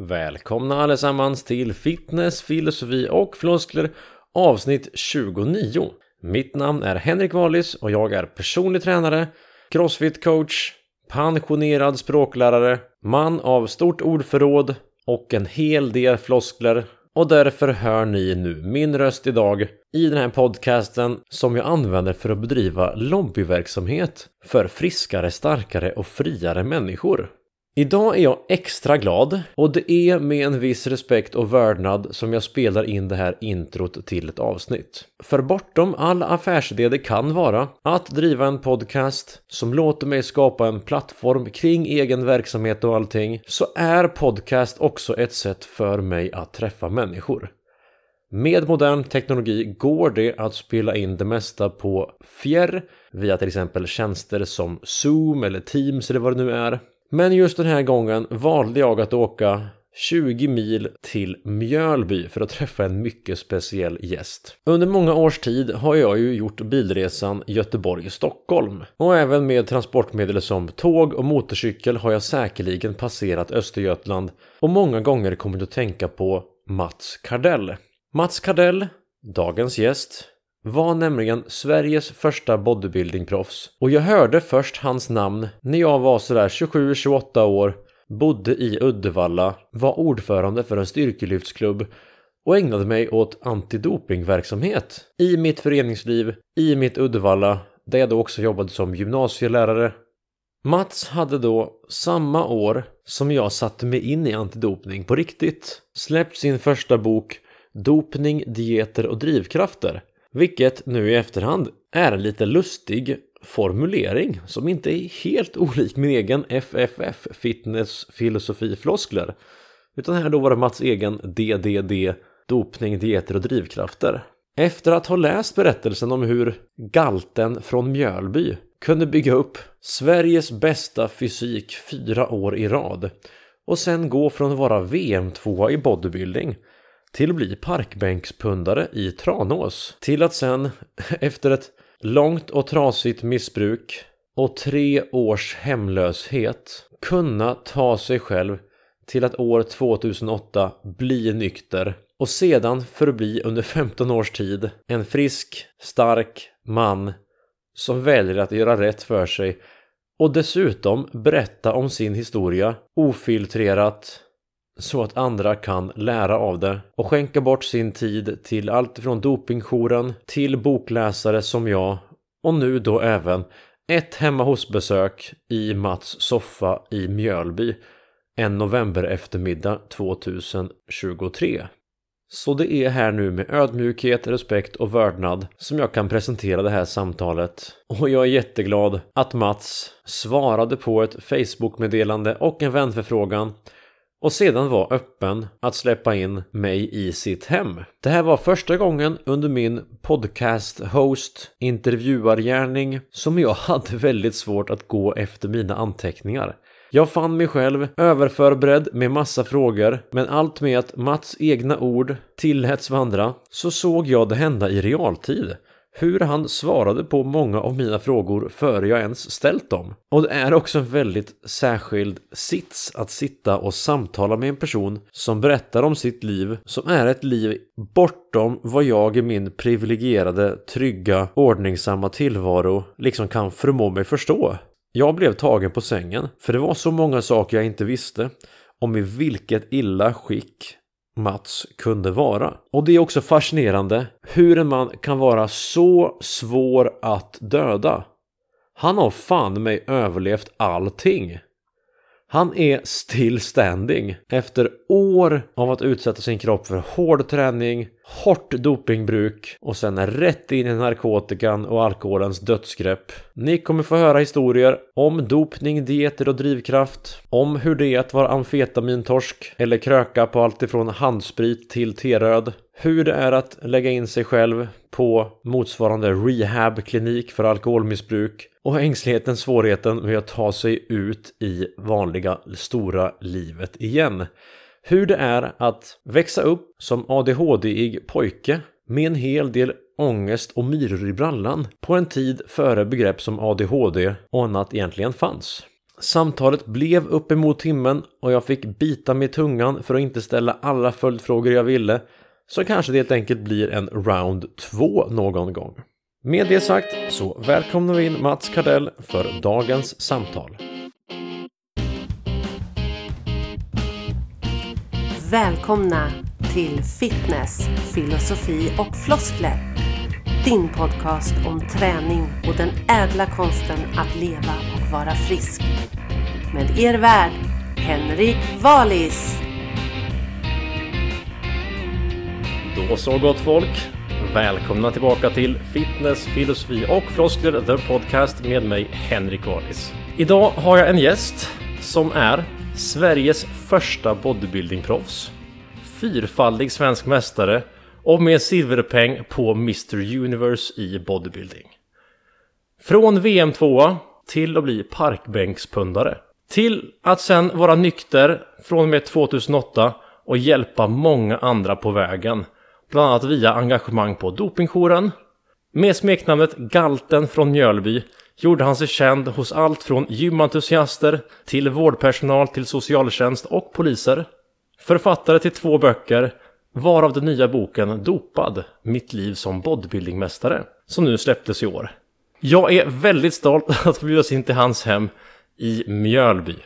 Välkomna allesammans till Fitness, filosofi och floskler avsnitt 29. Mitt namn är Henrik Wallis och jag är personlig tränare, crossfit coach, pensionerad språklärare, man av stort ordförråd och en hel del floskler och därför hör ni nu min röst idag i den här podcasten som jag använder för att bedriva lobbyverksamhet för friskare, starkare och friare människor. Idag är jag extra glad och det är med en viss respekt och vördnad som jag spelar in det här introt till ett avsnitt. För bortom all affärsidé det kan vara att driva en podcast som låter mig skapa en plattform kring egen verksamhet och allting så är podcast också ett sätt för mig att träffa människor. Med modern teknologi går det att spela in det mesta på fjärr via till exempel tjänster som Zoom eller Teams eller vad det nu är men just den här gången valde jag att åka 20 mil till Mjölby för att träffa en mycket speciell gäst. Under många års tid har jag ju gjort bilresan Göteborg-Stockholm och även med transportmedel som tåg och motorcykel har jag säkerligen passerat Östergötland och många gånger kommit att tänka på Mats Kardell. Mats Kardell, dagens gäst, var nämligen Sveriges första bodybuildingproffs. Och jag hörde först hans namn när jag var sådär 27-28 år, bodde i Uddevalla, var ordförande för en styrkelyftsklubb och ägnade mig åt antidopingverksamhet. I mitt föreningsliv i mitt Uddevalla där jag då också jobbade som gymnasielärare. Mats hade då samma år som jag satte mig in i antidopning på riktigt. Släppt sin första bok Dopning, dieter och drivkrafter vilket nu i efterhand är en lite lustig formulering som inte är helt olik min egen FFF, fitness, filosofi, floskler. Utan här då var det Mats egen DDD, dopning, dieter och drivkrafter. Efter att ha läst berättelsen om hur galten från Mjölby kunde bygga upp Sveriges bästa fysik fyra år i rad och sen gå från att vara VM-tvåa i bodybuilding till att bli parkbänkspundare i Tranås. Till att sen, efter ett långt och trasigt missbruk och tre års hemlöshet kunna ta sig själv till att år 2008 bli nykter och sedan förbli under 15 års tid en frisk, stark man som väljer att göra rätt för sig och dessutom berätta om sin historia ofiltrerat så att andra kan lära av det och skänka bort sin tid till allt från dopingjouren till bokläsare som jag och nu då även ett hemma hos-besök i Mats soffa i Mjölby en november eftermiddag 2023. Så det är här nu med ödmjukhet, respekt och vördnad som jag kan presentera det här samtalet. Och jag är jätteglad att Mats svarade på ett Facebook-meddelande och en vänförfrågan och sedan var öppen att släppa in mig i sitt hem. Det här var första gången under min podcast-host intervjuargärning som jag hade väldigt svårt att gå efter mina anteckningar. Jag fann mig själv överförberedd med massa frågor men allt med att Mats egna ord tilläts vandra så såg jag det hända i realtid hur han svarade på många av mina frågor före jag ens ställt dem. Och det är också en väldigt särskild sits att sitta och samtala med en person som berättar om sitt liv som är ett liv bortom vad jag i min privilegierade, trygga, ordningsamma tillvaro liksom kan förmå mig förstå. Jag blev tagen på sängen, för det var så många saker jag inte visste om i vilket illa skick Mats kunde vara. Och det är också fascinerande hur en man kan vara så svår att döda. Han har fan mig överlevt allting. Han är still standing efter år av att utsätta sin kropp för hård träning, hårt dopingbruk och sen rätt in i narkotikan och alkoholens dödsgrepp. Ni kommer få höra historier om dopning, dieter och drivkraft, om hur det är att vara amfetamintorsk eller kröka på allt ifrån handsprit till teröd, hur det är att lägga in sig själv på motsvarande rehabklinik för alkoholmissbruk och ängsligheten, svårigheten med att ta sig ut i vanliga stora livet igen. Hur det är att växa upp som ADHD-ig pojke med en hel del ångest och myror i brallan på en tid före begrepp som ADHD och annat egentligen fanns. Samtalet blev uppemot timmen och jag fick bita mig i tungan för att inte ställa alla följdfrågor jag ville. Så kanske det helt enkelt blir en round 2 någon gång. Med det sagt så välkomnar vi in Mats Kardell för dagens samtal. Välkomna till Fitness, filosofi och floskler. Din podcast om träning och den ädla konsten att leva och vara frisk. Med er värd, Henrik Valis. Då så gott folk. Välkomna tillbaka till Fitness, filosofi och floskler The Podcast med mig Henrik Wallis. Idag har jag en gäst som är Sveriges första bodybuildingproffs, fyrfaldig svensk mästare och med silverpeng på Mr Universe i bodybuilding. Från VM 2 till att bli parkbänkspundare. Till att sen vara nykter från och med 2008 och hjälpa många andra på vägen. Bland annat via engagemang på Dopingjouren. Med smeknamnet Galten från Mjölby gjorde han sig känd hos allt från gymentusiaster till vårdpersonal till socialtjänst och poliser. Författare till två böcker, varav den nya boken Dopad, mitt liv som bodybuildingmästare, som nu släpptes i år. Jag är väldigt stolt att få bjudas in till hans hem i Mjölby.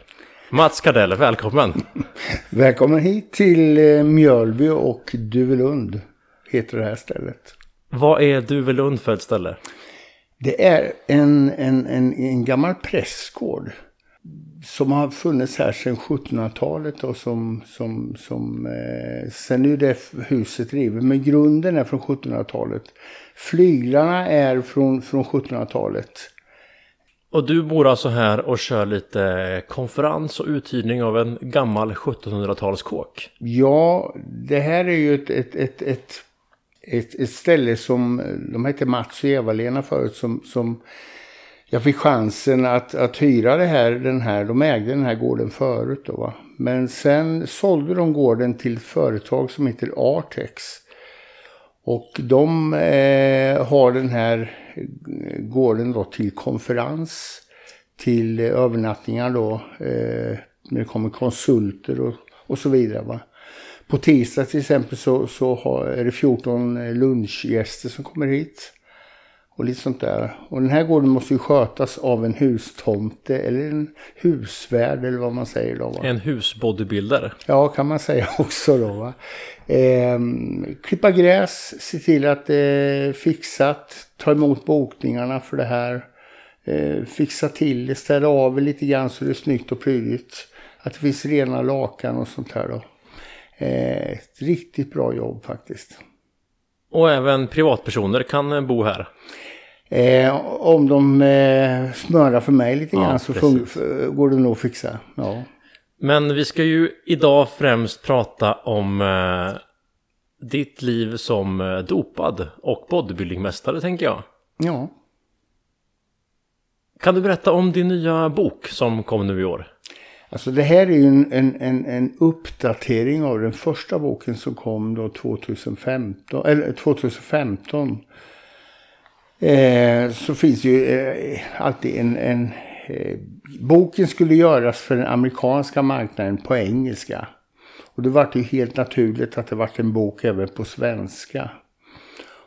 Mats Kardell, välkommen! Välkommen hit till eh, Mjölby och Duvelund, heter det här stället. Vad är Duvelund för ett ställe? Det är en, en, en, en gammal prästgård som har funnits här sedan 1700-talet och som, som, som eh, sen är det huset rivet, men grunden är från 1700-talet. Flyglarna är från, från 1700-talet. Och du bor alltså här och kör lite konferens och uthyrning av en gammal 1700-talskåk? Ja, det här är ju ett, ett, ett, ett, ett, ett ställe som, de hette Mats och Eva-Lena förut, som, som jag fick chansen att, att hyra det här, den här, de ägde den här gården förut då va. Men sen sålde de gården till ett företag som heter Artex. Och de eh, har den här gården då till konferens, till eh, övernattningar då, eh, när det kommer konsulter och, och så vidare va. På tisdag till exempel så, så har, är det 14 lunchgäster som kommer hit och lite sånt där. Och den här gården måste ju skötas av en hustomte eller en husvärd eller vad man säger då. Va? En husbodybuilder? Ja, kan man säga också då. Va? Eh, klippa gräs, se till att det är fixat, ta emot bokningarna för det här. Eh, fixa till det, städa av lite grann så det är snyggt och prydligt. Att det finns rena lakan och sånt här då. Eh, ett riktigt bra jobb faktiskt. Och även privatpersoner kan bo här? Eh, om de eh, smörar för mig lite grann så går det nog att fixa. Ja. Men vi ska ju idag främst prata om eh, ditt liv som eh, dopad och bodybuildingmästare tänker jag. Ja. Kan du berätta om din nya bok som kom nu i år? Alltså det här är ju en, en, en, en uppdatering av den första boken som kom då 2015. Eller 2015. Eh, så finns ju eh, alltid en, en eh, boken skulle göras för den amerikanska marknaden på engelska. Och det var ju helt naturligt att det var en bok även på svenska.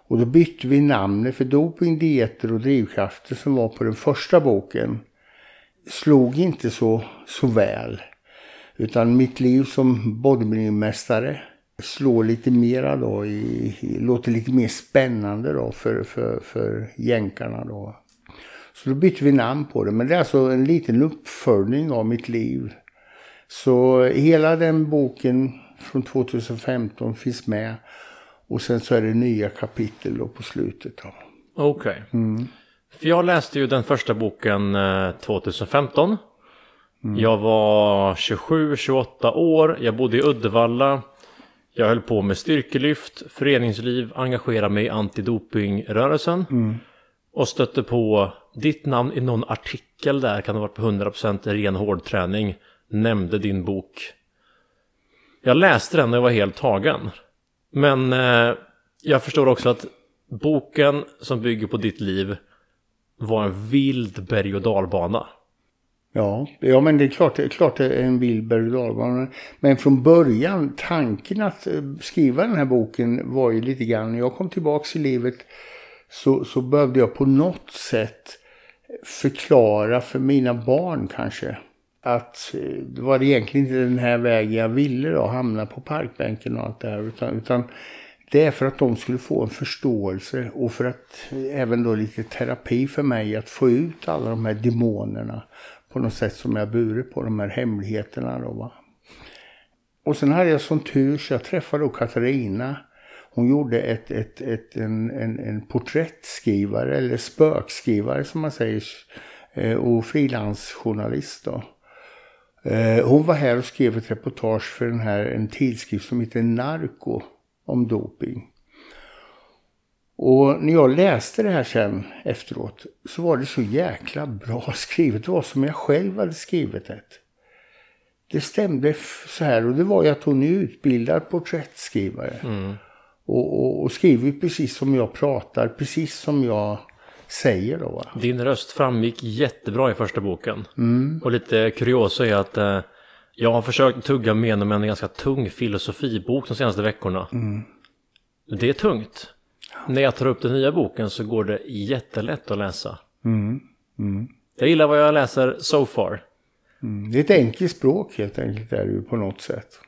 Och då bytte vi namnet för doping, dieter och drivkrafter som var på den första boken slog inte så, så väl. Utan mitt liv som bodybuildingmästare slår lite mera då, i, i, låter lite mer spännande då för, för, för jänkarna då. Så då bytte vi namn på det. Men det är alltså en liten uppföljning av mitt liv. Så hela den boken från 2015 finns med. Och sen så är det nya kapitel då på slutet. Okej. Okay. Mm. För jag läste ju den första boken 2015. Mm. Jag var 27-28 år. Jag bodde i Uddevalla. Jag höll på med styrkelyft, föreningsliv, engagerade mig i antidopingrörelsen. Mm. Och stötte på ditt namn i någon artikel där, kan det ha varit på 100% ren hårdträning. Nämnde din bok. Jag läste den och jag var helt tagen. Men eh, jag förstår också att boken som bygger på ditt liv var en vild berg och dalbana. Ja, ja men det är klart, det är klart det är en vild berg och dalbana. Men från början, tanken att eh, skriva den här boken var ju lite grann, när jag kom tillbaks i livet så, så behövde jag på något sätt förklara för mina barn kanske att eh, det var egentligen inte den här vägen jag ville då, hamna på parkbänken och allt det här. Utan, utan det är för att de skulle få en förståelse och för att även då lite terapi för mig att få ut alla de här demonerna på något sätt som jag burit på, de här hemligheterna då va. Och sen hade jag sån tur så jag träffade då Katarina. Hon gjorde ett, ett, ett, en, en, en porträttskrivare eller spökskrivare som man säger eh, och frilansjournalist då. Eh, hon var här och skrev ett reportage för den här, en tidskrift som heter Narco om doping. Och när jag läste det här sen efteråt så var det så jäkla bra skrivet. Det var som jag själv hade skrivit det. Det stämde så här och det var ju att hon är utbildad porträttskrivare. Mm. Och, och, och, skriver precis som jag pratar, precis som jag säger då. Va? Din röst framgick jättebra i första boken. Mm. Och lite kuriosa är att eh, jag har försökt tugga igenom en ganska tung filosofibok de senaste veckorna. Mm. Det är tungt. När jag tar upp den nya boken så går det jättelätt att läsa. Mm. Mm. Jag gillar vad jag läser so far. Mm. Det är ett enkelt språk helt enkelt är det ju på något sätt.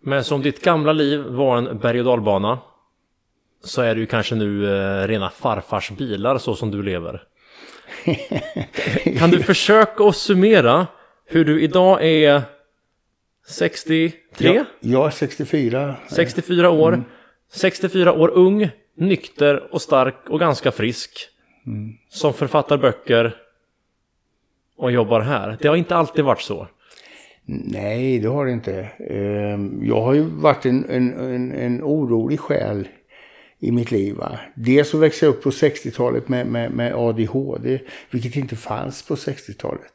Men som ditt gamla liv var en berg och dalbana så är det ju kanske nu eh, rena farfars bilar så som du lever. kan du försöka att summera hur du idag är 63? Ja, jag är 64. 64 år. Mm. 64 år ung, nykter och stark och ganska frisk. Mm. Som författar böcker och jobbar här. Det har inte alltid varit så. Nej, det har det inte. Ehm, jag har ju varit en, en, en, en orolig själ i mitt liv. Va? Dels så växte jag upp på 60-talet med, med, med ADHD, vilket inte fanns på 60-talet.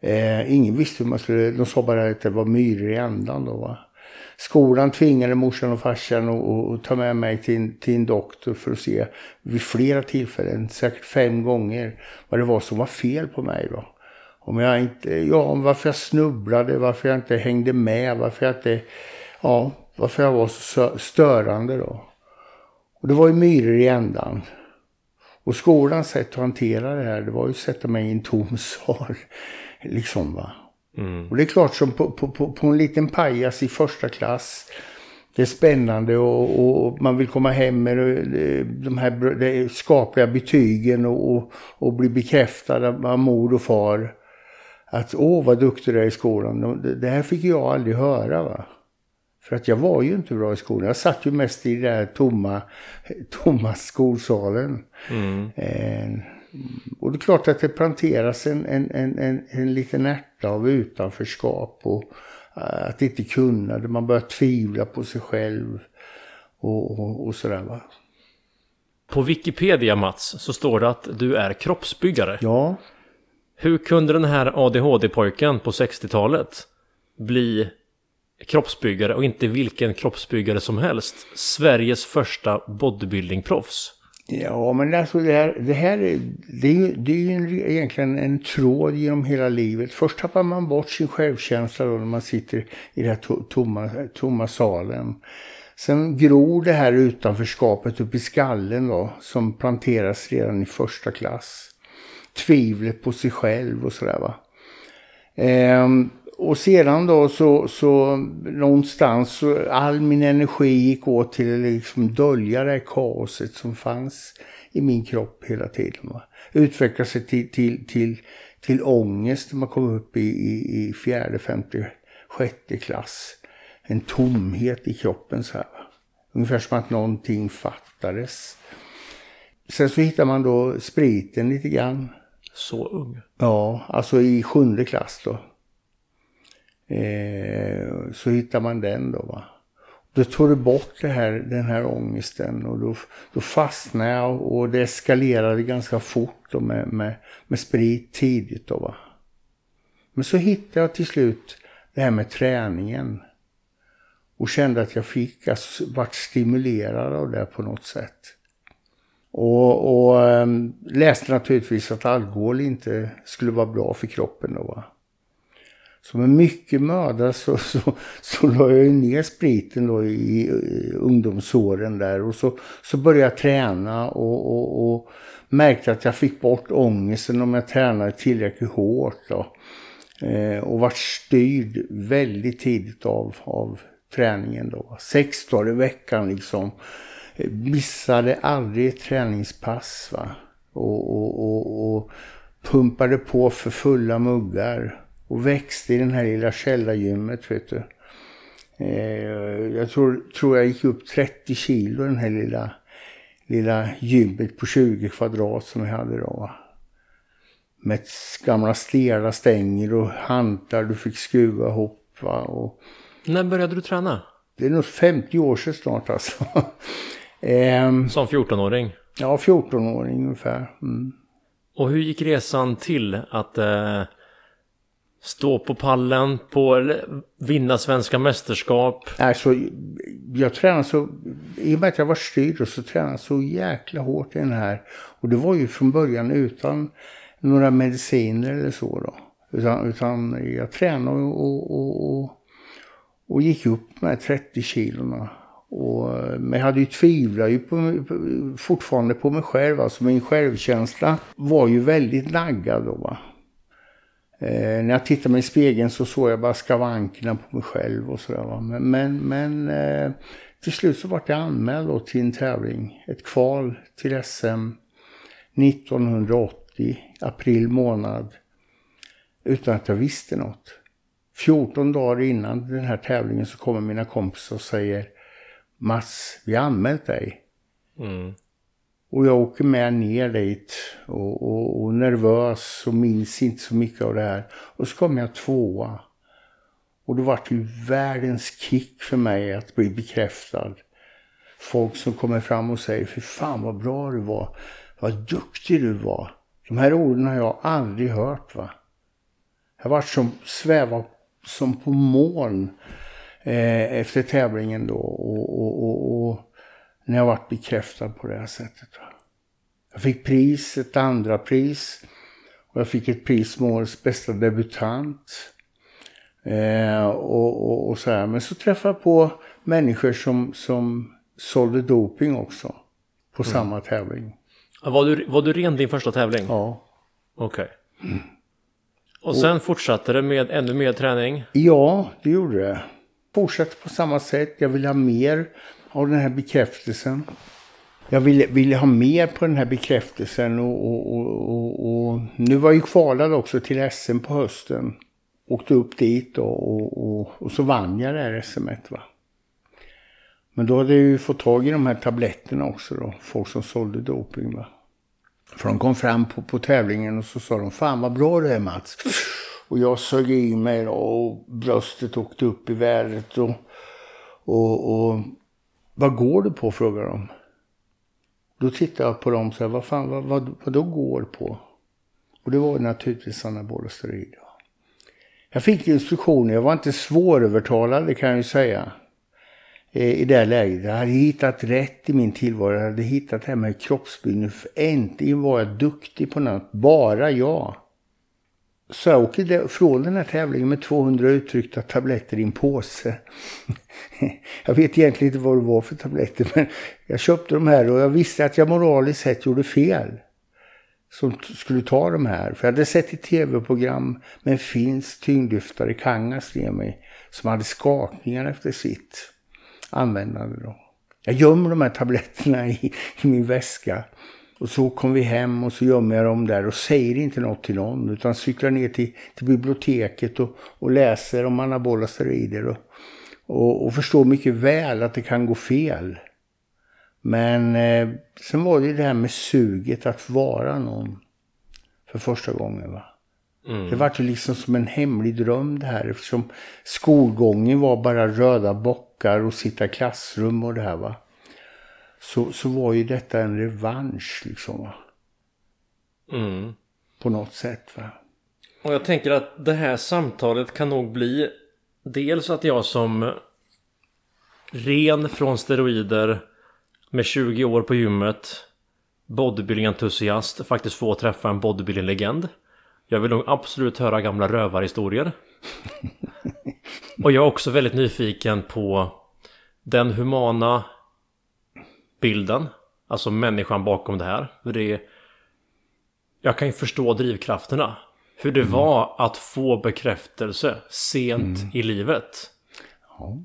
Eh, ingen visste hur man skulle, de sa bara att det var myror i ändan. då va. Skolan tvingade morsan och farsan att ta med mig till, till en doktor för att se vid flera tillfällen, säkert fem gånger, vad det var som var fel på mig då. Om jag inte, ja, varför jag snubblade, varför jag inte hängde med, varför jag inte, ja, varför jag var så störande då. Och det var ju myror i ändan. Och skolans sätt att hantera det här, det var ju att sätta mig i en tom sal. Liksom va. Mm. Och det är klart som på, på, på, på, en liten pajas i första klass. Det är spännande och, och man vill komma hem med de här skapliga betygen och, och, och bli bekräftad av mor och far. Att åh vad duktig du är i skolan. Det här fick jag aldrig höra va. För att jag var ju inte bra i skolan. Jag satt ju mest i den här tomma, tomma skolsalen. Mm. Eh, och det är klart att det planteras en, en, en, en, en liten ärta av utanförskap och uh, att inte kunna det. Man börjar tvivla på sig själv och, och, och sådär va. På Wikipedia Mats så står det att du är kroppsbyggare. Ja. Hur kunde den här ADHD-pojken på 60-talet bli kroppsbyggare och inte vilken kroppsbyggare som helst? Sveriges första bodybuilding-proffs. Ja, men alltså det här, det här det är, ju, det är ju egentligen en tråd genom hela livet. Först tappar man bort sin självkänsla då när man sitter i den här tomma, tomma salen. Sen gror det här utanförskapet upp i skallen då, som planteras redan i första klass. Tvivlet på sig själv och sådär va. Ehm, och sedan då så, så någonstans så all min energi gick åt till att liksom dölja det här kaoset som fanns i min kropp hela tiden. Va? Utveckla sig till, till, till, till ångest när man kom upp i, i, i fjärde, femte, sjätte klass. En tomhet i kroppen så här. Va? Ungefär som att någonting fattades. Sen så hittar man då spriten lite grann. Så ung? Ja, alltså i sjunde klass då. Eh, så hittar man den då va. Då tog du bort det här, den här ångesten och då, då fastnade jag och det eskalerade ganska fort då med, med, med sprit tidigt då va. Men så hittade jag till slut det här med träningen. Och kände att jag fick, alltså, vart stimulerad av det på något sätt. Och, och um, läste naturligtvis att alkohol inte skulle vara bra för kroppen då va. Så med mycket möda så, så, så la jag ner spriten då i, i ungdomsåren där. Och så, så började jag träna och, och, och märkte att jag fick bort ångesten om jag tränade tillräckligt hårt. Då. Eh, och var styrd väldigt tidigt av, av träningen då. Sex dagar i veckan liksom. Eh, missade aldrig ett träningspass va. Och, och, och, och pumpade på för fulla muggar. Och växte i den här lilla källargymmet vet du. Eh, jag tror, tror jag gick upp 30 kilo den här lilla, lilla gymmet på 20 kvadrat som jag hade då. Med gamla stela stänger och hantar du fick skruva ihop. Och, När började du träna? det är nog 50 år sedan snart alltså. Ehm, Som 14-åring. ja, 14-åring ungefär. Mm. Och hur gick resan till att eh, stå på pallen, på vinna svenska mästerskap? Alltså, jag tränade så, i och med att jag var styrd så tränade jag så jäkla hårt i den här. Och det var ju från början utan några mediciner eller så då. Utan, utan jag tränade och, och, och, och, och gick upp med 30 kilona. Och, men jag hade ju tvivlat ju på, fortfarande på mig själv. Alltså min självkänsla var ju väldigt naggad då va. Eh, när jag tittade mig i spegeln så såg jag bara skavankerna på mig själv och sådär va. Men, men, men eh, till slut så vart jag anmäld då till en tävling. Ett kval till SM 1980, april månad. Utan att jag visste något. 14 dagar innan den här tävlingen så kommer mina kompisar och säger Mats, vi har anmält dig. Mm. Och jag åker med ner dit och, och, och nervös och minns inte så mycket av det här. Och så kom jag tvåa. Och då var det ju världens kick för mig att bli bekräftad. Folk som kommer fram och säger, för fan vad bra du var. Vad duktig du var. De här orden har jag aldrig hört va. Jag var som sväva som på moln eh, efter tävlingen då. Och, och, och, och när jag varit bekräftad på det här sättet. Va? Jag fick pris, ett andra pris. Och jag fick ett pris som årets bästa debutant. Eh, och, och, och så här. Men så träffade jag på människor som, som sålde doping också. På samma tävling. Var du, var du ren din första tävling? Ja. Okej. Och sen fortsatte det med ännu mer träning? Ja, det gjorde det. Fortsatte på samma sätt. Jag ville ha mer av den här bekräftelsen. Jag ville, ville ha mer på den här bekräftelsen och, och, och, och, och nu var jag ju kvalad också till SM på hösten. Åkte upp dit och, och, och, och så vann jag det här SMet va. Men då hade jag ju fått tag i de här tabletterna också då. Folk som sålde doping va. För de kom fram på, på tävlingen och så sa de, fan vad bra du är Mats. Och jag sög i mig då, och bröstet åkte upp i vädret och, och, och vad går du på frågar de. Då tittade jag på dem och sa, vad fan, vad, vad, vad då går på? Och det var naturligtvis anabola steroider. Jag fick instruktioner, jag var inte svårövertalad det kan jag ju säga. Eh, I det här läget. Jag hade hittat rätt i min tillvaro. Jag hade hittat det här med kroppsbyggnad. Äntligen var jag duktig på något. Bara jag. Så jag åkte från den här tävlingen med 200 uttryckta tabletter i en påse. jag vet egentligen inte vad det var för tabletter. Men jag köpte de här och jag visste att jag moraliskt sett gjorde fel. Som skulle ta de här. För jag hade sett ett tv-program med en finsk tyngdlyftare, Kangas, med mig. Som hade skakningar efter sitt användande då. Jag gömmer de här tabletterna i, i min väska. Och så kom vi hem och så gömmer jag dem där och säger inte något till någon. Utan cyklar ner till, till biblioteket och, och läser om anabola steroider. Och, och, och förstår mycket väl att det kan gå fel. Men eh, sen var det ju det här med suget att vara någon. För första gången va. Det var ju liksom som en hemlig dröm det här eftersom skolgången var bara röda bockar och sitta i klassrum och det här va. Så, så var ju detta en revansch liksom va. Mm. På något sätt va. Och jag tänker att det här samtalet kan nog bli dels att jag som ren från steroider med 20 år på gymmet bodybuilding-entusiast faktiskt få träffa en bodybuilding-legend. Jag vill nog absolut höra gamla rövarhistorier. Och jag är också väldigt nyfiken på den humana bilden. Alltså människan bakom det här. För det är, jag kan ju förstå drivkrafterna. Hur det mm. var att få bekräftelse sent mm. i livet. Ja.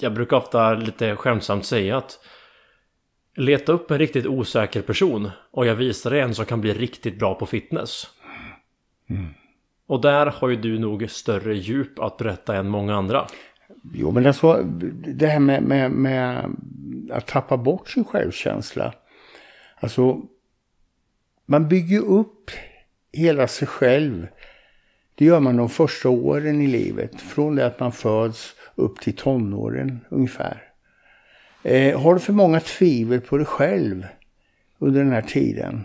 Jag brukar ofta lite skämtsamt säga att leta upp en riktigt osäker person och jag visar dig en som kan bli riktigt bra på fitness. Mm. Och där har ju du nog större djup att berätta än många andra. Jo, men alltså det här med, med, med att tappa bort sin självkänsla. Alltså, man bygger upp hela sig själv. Det gör man de första åren i livet. Från det att man föds upp till tonåren ungefär. Eh, har du för många tvivel på dig själv under den här tiden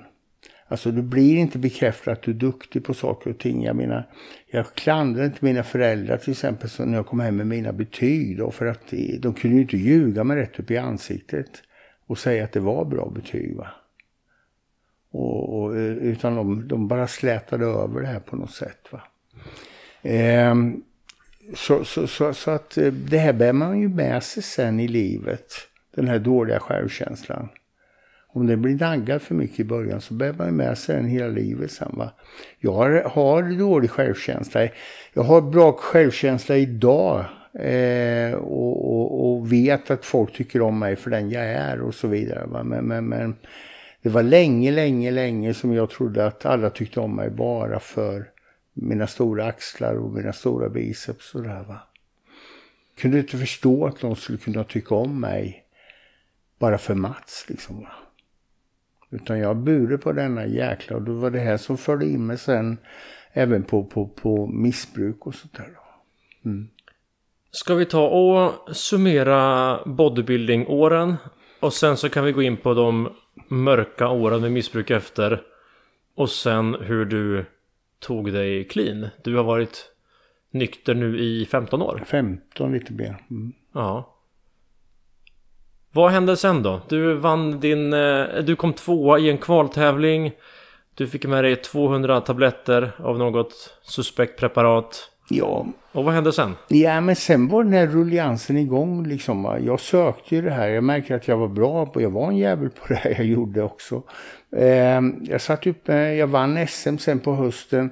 Alltså du blir inte bekräftad att du är duktig på saker och ting. Jag menar, jag klandrar inte mina föräldrar till exempel så när jag kom hem med mina betyg då, för att de kunde ju inte ljuga mig rätt upp i ansiktet och säga att det var bra betyg va. Och, och, eh, utan de, de bara slätade över det här på något sätt va. Ehm, så, så, så, så, att eh, det här bär man ju med sig sen i livet. Den här dåliga självkänslan. Om det blir naggad för mycket i början så bär man med sig den hela livet sen. Va? Jag har, har dålig självkänsla. Jag har bra självkänsla idag. Eh, och, och, och, vet att folk tycker om mig för den jag är och så vidare. Va? Men, men, men det var länge, länge, länge som jag trodde att alla tyckte om mig bara för mina stora axlar och mina stora biceps och där va. Kunde inte förstå att någon skulle kunna tycka om mig bara för Mats liksom va. Utan jag burit på denna jäkla och det var det här som förde in mig sen även på, på, på missbruk och sånt där. Mm. Ska vi ta och summera bodybuilding-åren och sen så kan vi gå in på de mörka åren med missbruk efter och sen hur du tog dig clean. Du har varit nykter nu i 15 år. 15 lite mer. Mm. Ja. Vad hände sen då? Du vann din... Eh, du kom tvåa i en kvaltävling. Du fick med dig 200 tabletter av något suspekt preparat. Ja. Och vad hände sen? Ja, men sen var den här rulliansen igång liksom. Jag sökte ju det här. Jag märkte att jag var bra på, jag var en jävel på det här jag gjorde också. Eh, jag satt upp, jag vann SM sen på hösten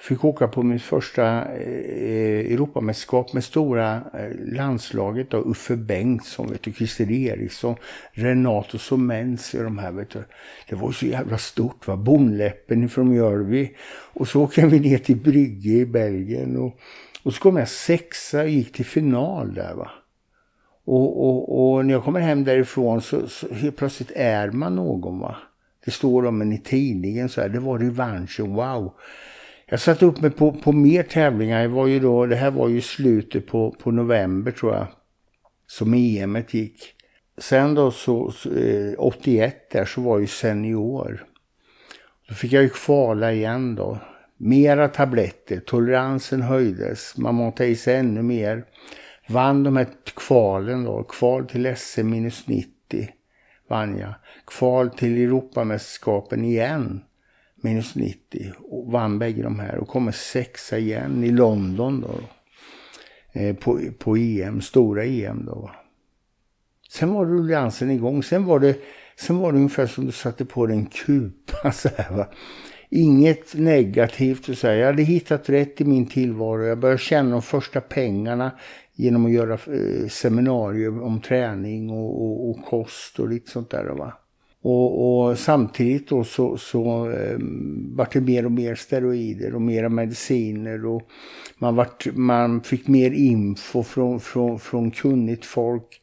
fick åka på mitt första eh, Europamästerskap med stora eh, landslaget. Då, Uffe Bengtsson, vet du, Christer Eriksson, Renato Somens. De här, vet du. Det var så jävla stort. Va? Bonläppen från Mjölby. Och så åker vi ner till Brygge i Belgien. Och, och så kom jag sexa och gick till final där. va. Och, och, och när jag kommer hem därifrån så, så helt plötsligt är man någon va. Det står om en i tidningen så här. Det var revanschen, wow. Jag satte upp mig på, på mer tävlingar. Det, var ju då, det här var ju slutet på, på november tror jag. Som EM gick. Sen då så, eh, 81 där så var jag ju senior. Då fick jag ju kvala igen då. Mera tabletter, toleransen höjdes, man matade i sig ännu mer. Vann de här kvalen då, kval till SM minus 90 vann jag. Kval till Europamästerskapen igen minus 90 och vann bägge de här och kommer sexa igen i London då. Eh, på, på EM, stora EM då. Sen var rulliansen igång. Sen var det, sen var det ungefär som du satte på dig en kupa så här va. Inget negativt att säga. Jag hade hittat rätt i min tillvaro. Jag började tjäna de första pengarna genom att göra eh, seminarier om träning och, och, och kost och lite sånt där va. Och, och, samtidigt då så, så eh, vart det mer och mer steroider och mera mediciner och man, vart, man fick mer info från, från, från kunnigt folk.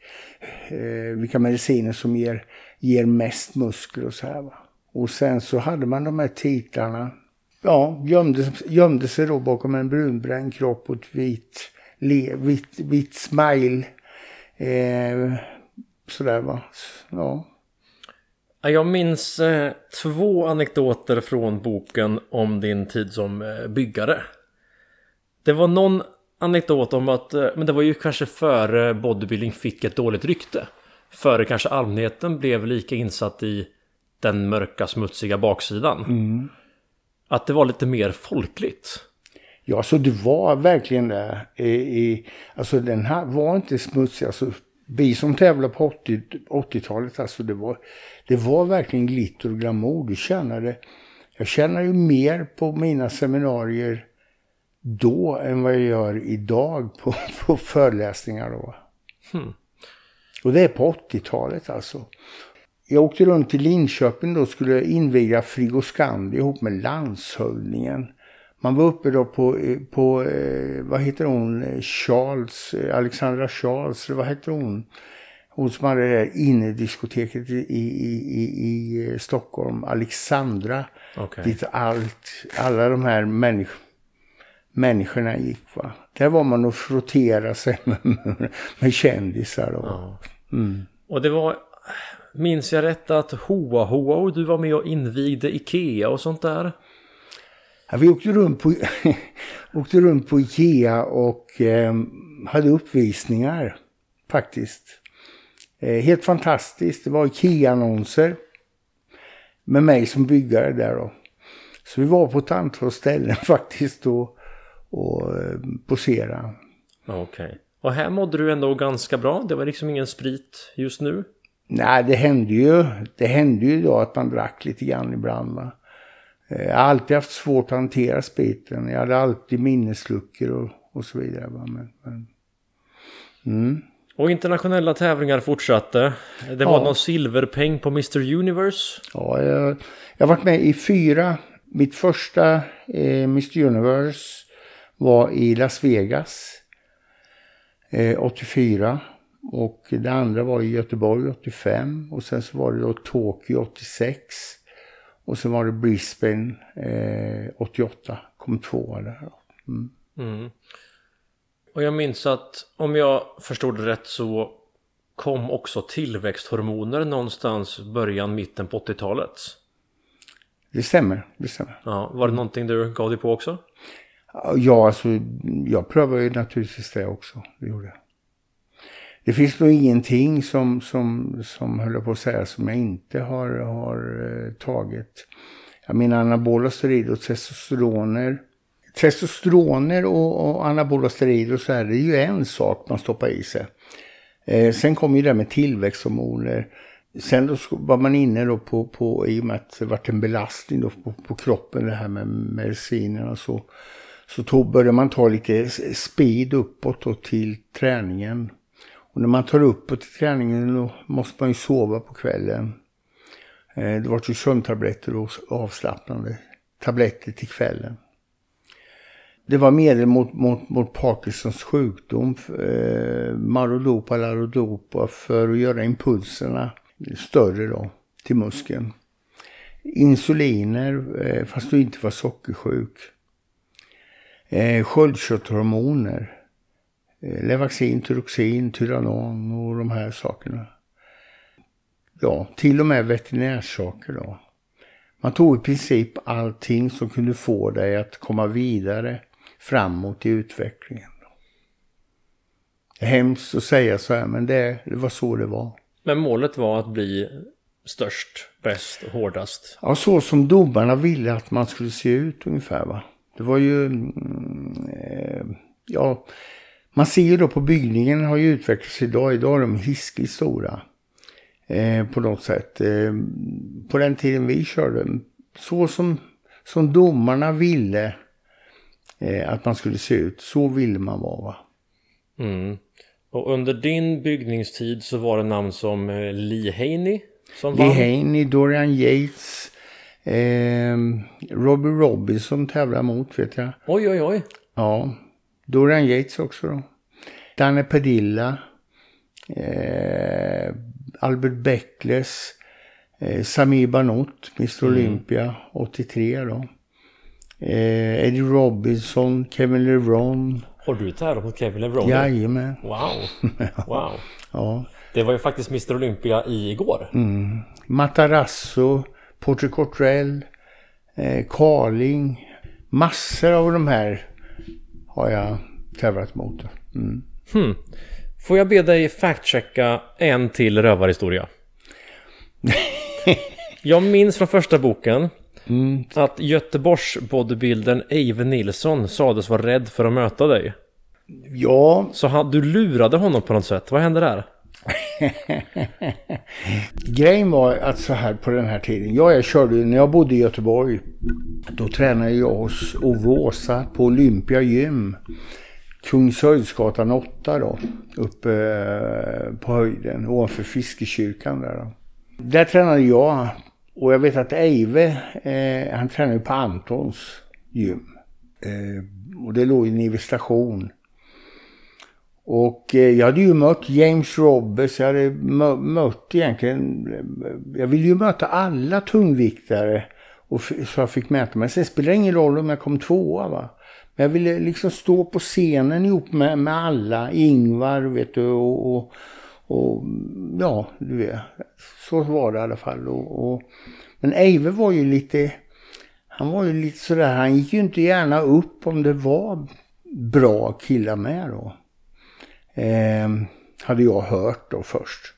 Eh, vilka mediciner som ger, ger mest muskler och så här va. Och sen så hade man de här titlarna. Ja, gömde, gömde sig då bakom en brunbränd kropp och ett vitt le, vit, vit smile. Eh, sådär va. Ja. Jag minns eh, två anekdoter från boken om din tid som eh, byggare. Det var någon anekdot om att, eh, men det var ju kanske före bodybuilding fick ett dåligt rykte. Före kanske allmänheten blev lika insatt i den mörka smutsiga baksidan. Mm. Att det var lite mer folkligt. Ja, så det var verkligen det. I, i, alltså den här var inte smutsig. Alltså, vi som tävlade på 80, 80-talet, alltså det var, det var verkligen glitter och glamour. Du kände, jag känner ju mer på mina seminarier då än vad jag gör idag på, på föreläsningar då. Hmm. Och det är på 80-talet alltså. Jag åkte runt till Linköping då skulle inviga Frigoscandi ihop med landshövdingen. Man var uppe då på, på eh, vad heter hon, Charles, Alexandra Charles, vad heter hon? Hon som hade det där innediskoteket i, i, i, i Stockholm, Alexandra. Okay. Dit allt, alla de här människ människorna gick. Va? Där var man och frottera sig med, med kändisar. Då. Ja. Mm. Och det var, minns jag rätt att Hoa Hoa du var med och invigde Ikea och sånt där? Ja, vi åkte runt på, åkte runt på Ikea och eh, hade uppvisningar faktiskt. Eh, helt fantastiskt. Det var Ikea-annonser med mig som byggare där då. Så vi var på ett antal ställen faktiskt och, och eh, posera. Okej. Okay. Och här mådde du ändå ganska bra. Det var liksom ingen sprit just nu. Nej, det hände ju. Det hände ju då att man drack lite grann ibland. Va? Eh, jag har alltid haft svårt att hantera spriten. Jag hade alltid minnesluckor och, och så vidare. Men, men... Mm. Och internationella tävlingar fortsatte. Det var ja. någon silverpeng på Mr Universe. Ja, jag, jag har varit med i fyra. Mitt första eh, Mr Universe var i Las Vegas eh, 84. Och det andra var i Göteborg 85. Och sen så var det då Tokyo 86. Och sen var det Brisbane eh, 88. Kom tvåa där. Mm. Mm. Och jag minns att om jag förstod det rätt så kom också tillväxthormoner någonstans början, mitten på 80-talet. Det stämmer, det stämmer. Ja, var det någonting du gav dig på också? Ja, alltså jag prövade ju naturligtvis det också. Det gjorde jag. Det finns nog ingenting som, som, som höll på att säga som jag inte har, har eh, tagit. Jag menar anabola steroider och testosteroner. Testosteroner och, och anabola steroider så är det ju en sak man stoppar i sig. Eh, sen kom ju det med tillväxthormoner. Sen då var man inne då på, på i och med att det varit en belastning då på, på kroppen det här med medicinerna och så. Så tog, började man ta lite speed uppåt då till träningen. Och när man tar uppåt till träningen då måste man ju sova på kvällen. Eh, det var ju sömntabletter och avslappnande tabletter till kvällen. Det var medel mot, mot, mot Parkinsons sjukdom, eh, Marodopa, Larodopa, för att göra impulserna större då till muskeln. Insuliner, eh, fast du inte var sockersjuk. Eh, sköldkörtelhormoner. Eh, Levaxin, Tyroxin, Tyranon och de här sakerna. Ja, till och med veterinärsaker då. Man tog i princip allting som kunde få dig att komma vidare framåt i utvecklingen. Det är hemskt att säga så här, men det, det var så det var. Men målet var att bli störst, bäst och hårdast? Ja, så som domarna ville att man skulle se ut ungefär va. Det var ju, mm, eh, ja, man ser ju då på byggningen har ju utvecklats idag. Idag är de hiskligt stora. Eh, på något sätt. Eh, på den tiden vi körde, så som, som domarna ville eh, att man skulle se ut, så ville man vara va. Mm. Och under din byggningstid så var det namn som eh, Lee Haney som Lee vann. Haney, Dorian Yates, eh, Robbie Robinson tävlar mot vet jag. Oj, oj, oj. Ja, Dorian Yates också då. Danne Padilla. Eh, Albert Beckles. Eh, Samir Banot, Mr Mm. Olympia 83 då. Eh, Eddie Robinson, Kevin LeBron. Har du tävlat mot Kevin LeBron? Jajamän. Wow. Wow. Ja. Det var ju faktiskt Mr Olympia i igår. Mm. Matarazzo, Porter Cottrell, eh, Carling. Massor av de här har jag tävlat mot. Mm. Hmm. Får jag be dig fact-checka en till rövarhistoria? Jag minns från första boken Mm. att Göteborgs bodybuildern Eive Nilsson sades vara rädd för att möta dig. Ja, Så han, du lurade honom på något sätt. Vad hände där? grejen var att så här på den här tiden. Ja, jag körde ju- när jag bodde i Göteborg. Då tränade jag hos Ove Åsa på Olympia gym. Kungshöjdsgatan 8 då. Uppe eh, på höjden ovanför Fiskekyrkan där då. Där tränade jag. Och jag vet att Eive, eh, han tränade ju på Antons gym. Eh, och det låg ju nere vid station. Och eh, jag hade ju mött James Roberts, jag hade mö- mött egentligen, jag ville ju möta alla tungviktare. Och så jag fick mäta mig. Sen spelar det ingen roll om jag kom tvåa va. Men jag ville liksom stå på scenen ihop med, med alla. Ingvar vet du och, och, och ja, du vet. Så var det i alla fall. Och, och, men Eive var ju lite, han var ju lite sådär, han gick ju inte gärna upp om det var bra killar med då. Eh, hade jag hört då först.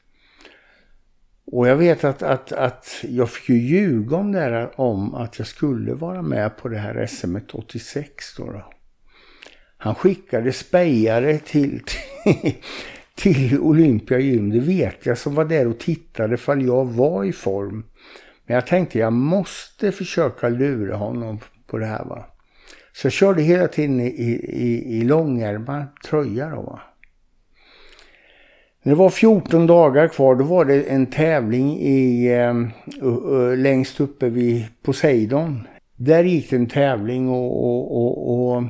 Och jag vet att, att, att jag fick ju ljuga om det här om att jag skulle vara med på det här SM 86 då. då. Han skickade spejare till, till, till Olympia gym, det vet jag, som var där och tittade ifall jag var i form. Men jag tänkte jag måste försöka lura honom på det här va. Så jag körde hela tiden i, i, i långärmad tröja då va. När det var 14 dagar kvar då var det en tävling i, eh, längst uppe vid Poseidon. Där gick det en tävling och, och, och, och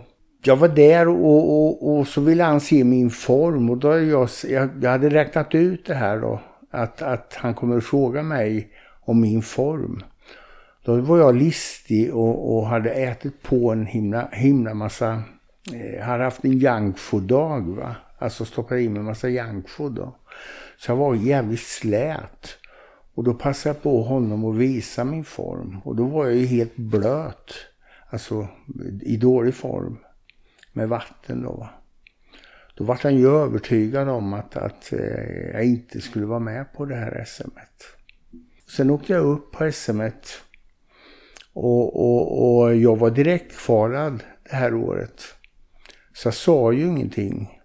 jag var där och, och, och så ville han se min form och då jag, jag, jag hade räknat ut det här då. Att, att han kommer att fråga mig om min form. Då var jag listig och, och hade ätit på en himla, himla massa, eh, hade haft en junkfood-dag va. Alltså stoppade in mig en massa junkfood då. Så jag var jävligt slät. Och då passade jag på honom att visa min form. Och då var jag ju helt blöt. Alltså i dålig form. Med vatten då va. Då var han ju övertygad om att, att eh, jag inte skulle vara med på det här SMet. Sen åkte jag upp på SMet. Och, och, och jag var direktkvalad det här året. Så jag sa ju ingenting.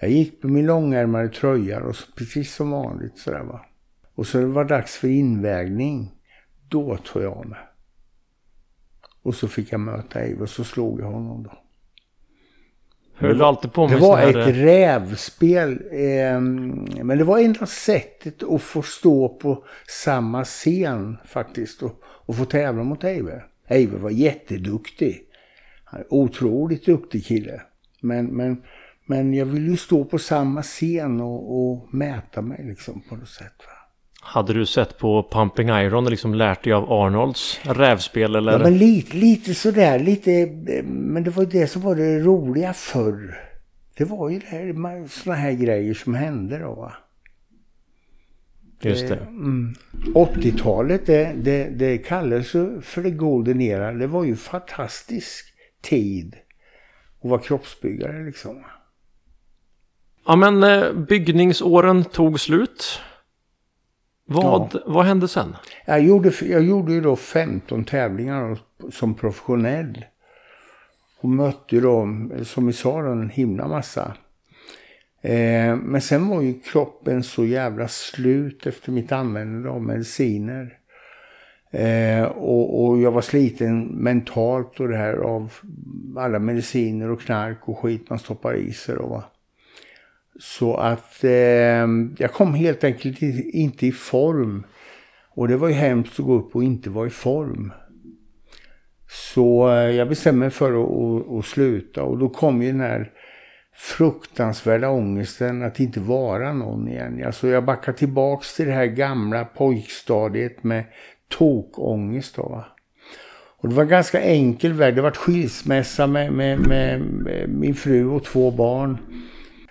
Jag gick med min långärmade tröja och så, precis som vanligt sådär va. Och så det var dags för invägning. Då tog jag av mig. Och så fick jag möta Eivor och så slog jag honom då. Höll du alltid på med Det var här, ett rävspel. Eh, men det var enda sättet att få stå på samma scen faktiskt. Och, och få tävla mot Eivor. Eivor var jätteduktig. Han är otroligt duktig kille. Men, men, men jag vill ju stå på samma scen och, och mäta mig liksom på något sätt. Va? Hade du sett på Pumping Iron och liksom lärt dig av Arnolds rävspel eller? Ja, men lite, lite sådär, lite, men det var ju det som var det roliga förr. Det var ju det här, såna här grejer som hände då va. Just det. Mm. 80-talet, det, det, det kallades för det golden era. Det var ju fantastisk tid att vara kroppsbyggare liksom. Ja men eh, byggningsåren tog slut. Vad, vad hände sen? Jag gjorde, jag gjorde ju då 15 tävlingar som professionell. Och mötte då, som vi sa, en himla massa. Eh, men sen var ju kroppen så jävla slut efter mitt användande av mediciner. Eh, och, och jag var sliten mentalt och det här av alla mediciner och knark och skit man stoppar i sig då va. Så att eh, jag kom helt enkelt inte i form. Och det var ju hemskt att gå upp och inte vara i form. Så eh, jag bestämde mig för att, att, att sluta och då kom ju den här fruktansvärda ångesten att inte vara någon igen. Alltså jag backar tillbaks till det här gamla pojkstadiet med tokångest då va. Och det var en ganska enkel väg. Det var skilsmässa med, med, med, med min fru och två barn.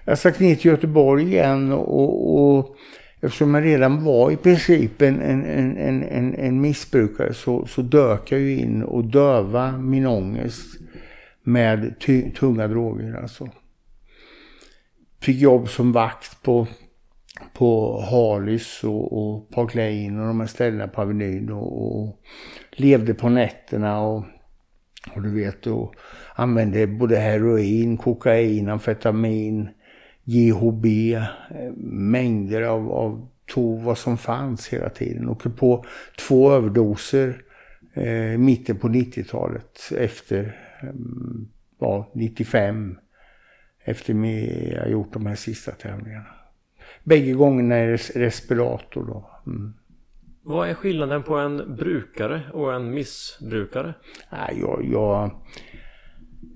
Jag stack ner till Göteborg igen och, och eftersom jag redan var i princip en, en, en, en, en missbrukare så, så dök jag ju in och döva min ångest med ty, tunga droger alltså. Fick jobb som vakt på, på Harlys och, och Park Lane och de här ställena på Avenyn och, och levde på nätterna och, och du vet och använde både heroin, kokain, amfetamin, GHB, eh, mängder av, av tog vad som fanns hela tiden. Åkte på två överdoser eh, mitten på 90-talet efter eh, ja, 95 efter jag gjort de här sista tävlingarna. Bägge gångerna är respirator då. Mm. Vad är skillnaden på en brukare och en missbrukare? Nej, jag... jag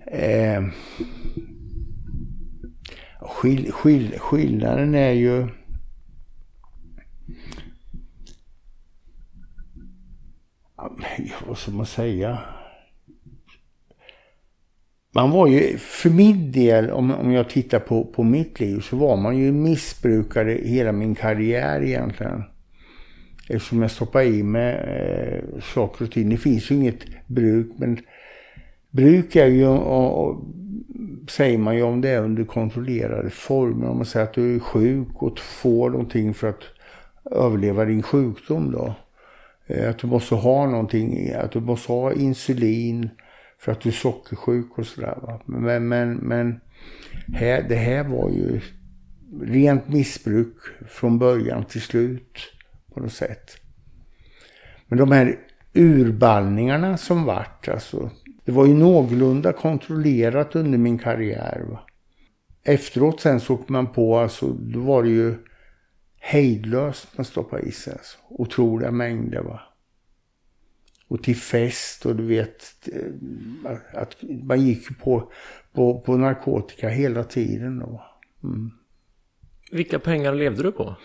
eh, skill, skill, skillnaden är ju... Vad ska man säga? Man var ju, för min del, om, om jag tittar på, på mitt liv, så var man ju missbrukare hela min karriär egentligen. Eftersom jag stoppade i mig eh, saker och ting. Det finns ju inget bruk, men bruk är ju, och, och, säger man ju om det är under kontrollerade former. Om man säger att du är sjuk och får någonting för att överleva din sjukdom då. Eh, att du måste ha någonting, att du måste ha insulin för att du är sockersjuk och sådär. Men, men, men här, det här var ju rent missbruk från början till slut på något sätt. Men de här urballningarna som vart, alltså, det var ju någorlunda kontrollerat under min karriär. Va? Efteråt sen såg man på, alltså, då var det ju hejdlöst man stoppade i sig. Alltså. Otroliga mängder. Va? och till fest och du vet eh, att man gick på, på, på narkotika hela tiden. Då. Mm. Vilka pengar levde du på?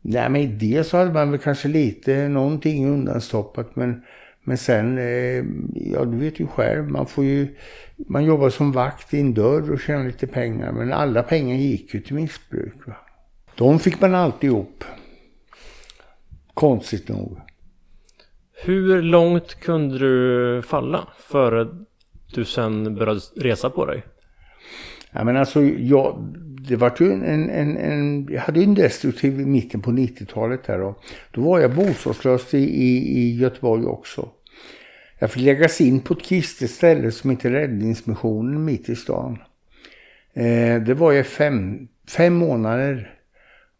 Nej men dels så hade man väl kanske lite någonting undanstoppat men, men sen, eh, ja du vet ju själv, man får ju, man jobbar som vakt i en dörr och tjänar lite pengar men alla pengar gick ju till missbruk. Va? De fick man alltid ihop. Konstigt nog. Hur långt kunde du falla före du sen började resa på dig? Ja men alltså jag, det var ju en, en, en, jag hade ju en destruktiv i mitten på 90-talet där då. Då var jag bostadslös i, i, i Göteborg också. Jag fick läggas in på ett kristet ställe som heter Räddningsmissionen mitt i stan. Eh, det var jag fem, fem månader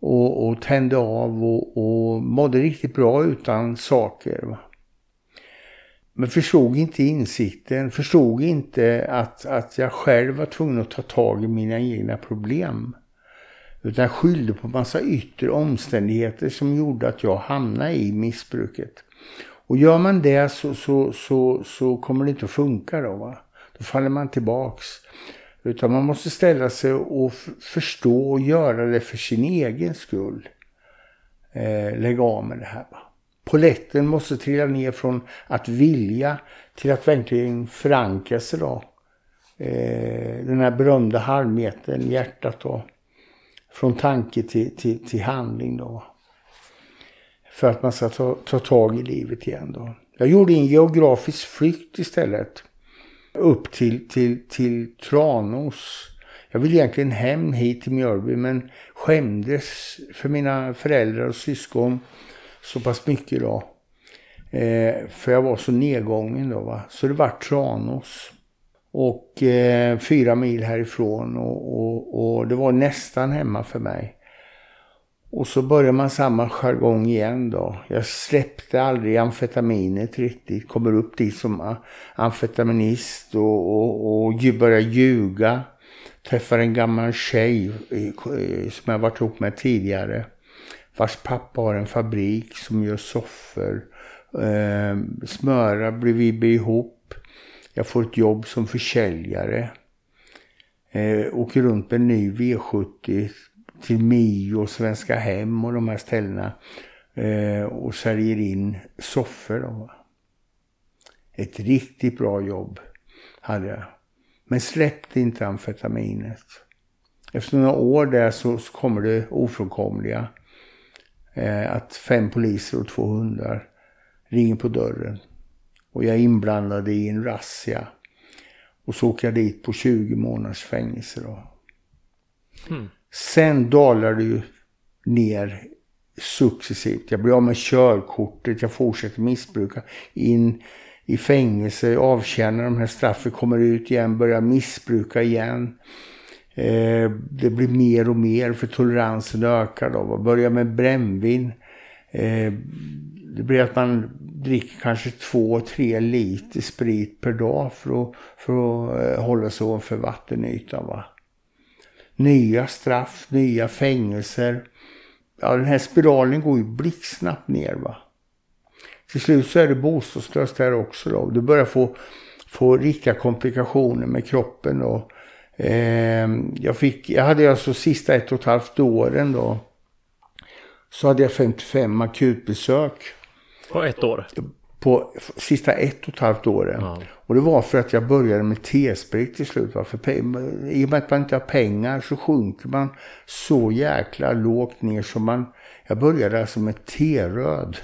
och, och tände av och, och mådde riktigt bra utan saker. Va? Men förstod inte insikten, förstod inte att, att jag själv var tvungen att ta tag i mina egna problem. Utan jag skyllde på massa yttre omständigheter som gjorde att jag hamnade i missbruket. Och gör man det så, så, så, så kommer det inte att funka då va. Då faller man tillbaks. Utan man måste ställa sig och förstå och göra det för sin egen skull. Eh, lägga av med det här va. Poletten måste trilla ner från att vilja till att verkligen förankra sig då. Eh, den här berömda halvmetern, hjärtat då. Från tanke till, till, till handling då. För att man ska ta, ta tag i livet igen då. Jag gjorde en geografisk flykt istället. Upp till, till, till Tranås. Jag ville egentligen hem hit till Mjölby men skämdes för mina föräldrar och syskon så pass mycket då. Eh, för jag var så nedgången då va. Så det var Tranås. Och eh, fyra mil härifrån och, och, och, det var nästan hemma för mig. Och så börjar man samma jargong igen då. Jag släppte aldrig amfetaminet riktigt. Kommer upp dit som amfetaminist och, och, och börjar ljuga. Träffar en gammal tjej eh, eh, som jag varit ihop med tidigare vars pappa har en fabrik som gör soffor. Eh, smöra vi ihop. Jag får ett jobb som försäljare. Eh, åker runt med en ny V70 till Mio, Svenska Hem och de här ställena. Eh, och säljer in soffor. Då. Ett riktigt bra jobb hade jag. Men släppte inte amfetaminet. Efter några år där så, så kommer det ofrånkomliga eh, att fem poliser och två hundar ringer på dörren. Och jag är inblandad i en razzia. Och så åker jag dit på 20 månaders fängelse då. Mm. Sen dalar det ju ner successivt. Jag blir av med körkortet, jag fortsätter missbruka. In i fängelse, avtjänar de här straffen, kommer ut igen, börjar missbruka igen. Eh, det blir mer och mer för toleransen ökar då. Börjar med brännvin. Eh, det blir att man dricker kanske två, tre liter sprit per dag för att, för att eh, hålla sig ovanför vattenytan. Va? Nya straff, nya fängelser. Ja, den här spiralen går ju blixtsnabbt ner. va. Till slut så är det bostadslöst där också då. Du börjar få, få riktiga komplikationer med kroppen då. Eh, jag, fick, jag hade alltså sista ett och ett halvt åren då. Så hade jag 55 akutbesök. På ett år? På sista ett och ett halvt åren. Ja. Och det var för att jag började med T-sprit till slut. Va? För I och med att man inte har pengar så sjunker man så jäkla lågt ner som man... Jag började alltså med T-röd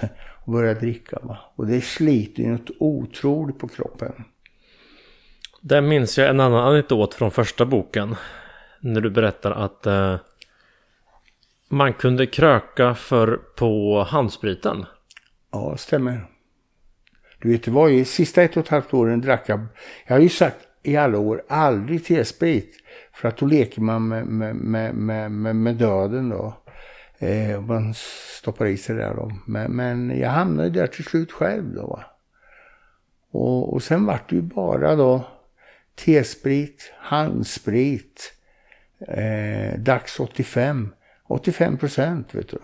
och började dricka. Va? Och det sliter ju något otroligt på kroppen. Där minns jag en annan anekdot från första boken. När du berättar att eh, man kunde kröka för på handspriten. Ja, stämmer. Du vet, det var ju sista ett och ett halvt åren drack jag. Jag har ju sagt i alla år aldrig T-sprit. För att då leker man med, med, med, med, med döden då. Eh, man stoppar i sig det där då. Men, men jag hamnade där till slut själv då. Och, och sen vart det ju bara då T-sprit, handsprit, eh, Dags 85. 85 procent vet du.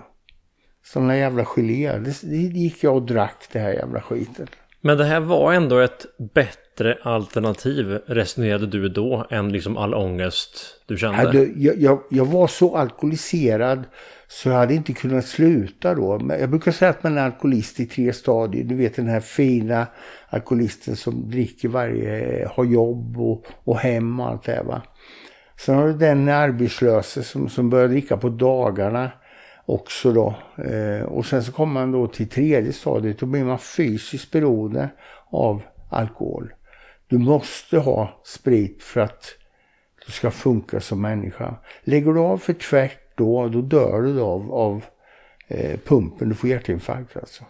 Sådana jävla geléer. Det, det gick jag och drack det här jävla skiten. Men det här var ändå ett bättre alternativ resonerade du då än liksom all ångest du kände? Jag, jag, jag, var så alkoholiserad så jag hade inte kunnat sluta då. Jag brukar säga att man är alkoholist i tre stadier. Du vet den här fina alkoholisten som dricker varje, har jobb och, och hem och allt det här va. Sen har du den arbetslöse som, som börjar dricka på dagarna också då. Eh, och sen så kommer man då till tredje stadiet. Då blir man fysiskt beroende av alkohol. Du måste ha sprit för att du ska funka som människa. Lägger du av för tvärt då, då dör du av, av eh, pumpen. Du får hjärtinfarkt alltså.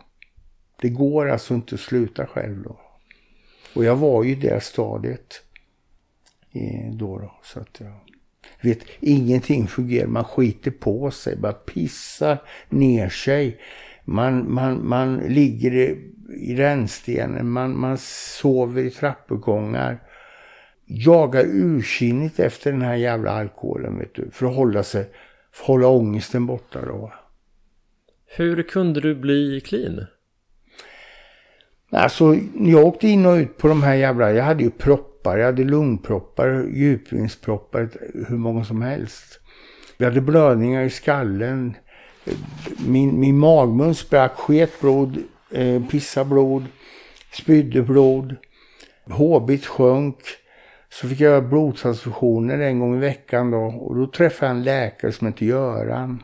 Det går alltså inte att sluta själv då. Och jag var ju i det stadiet eh, då, då. Så att jag vet, ingenting fungerar. Man skiter på sig, bara pissar ner sig. Man, man, man ligger i, rännstenen, man, man sover i trappuppgångar. Jagar ursinnigt efter den här jävla alkoholen vet du, för att hålla sig, för att hålla ångesten borta då. Hur kunde du bli clean? Alltså, jag åkte in och ut på de här jävla, jag hade ju proppar, jag hade lungproppar, djupningsproppar, hur många som helst. Vi hade blödningar i skallen. Min, min magmun sprack, sket blod, eh, pissade blod, spydde blod. HB't sjönk. Så fick jag göra blodtransfusioner en gång i veckan då. Och då träffade jag en läkare som hette Göran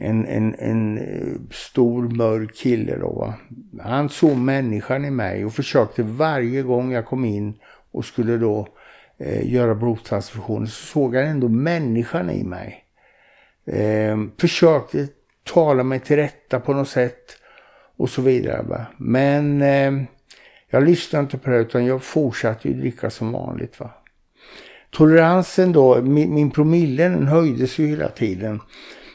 en, en, en eh, stor mörk kille då va. Han såg människan i mig och försökte varje gång jag kom in och skulle då eh, göra blodtransfusioner så såg han ändå människan i mig. Eh, försökte tala mig till rätta på något sätt och så vidare va. Men eh, jag lyssnade inte på det utan jag fortsatte ju dricka som vanligt va. Toleransen då, min, min promille den höjdes ju hela tiden.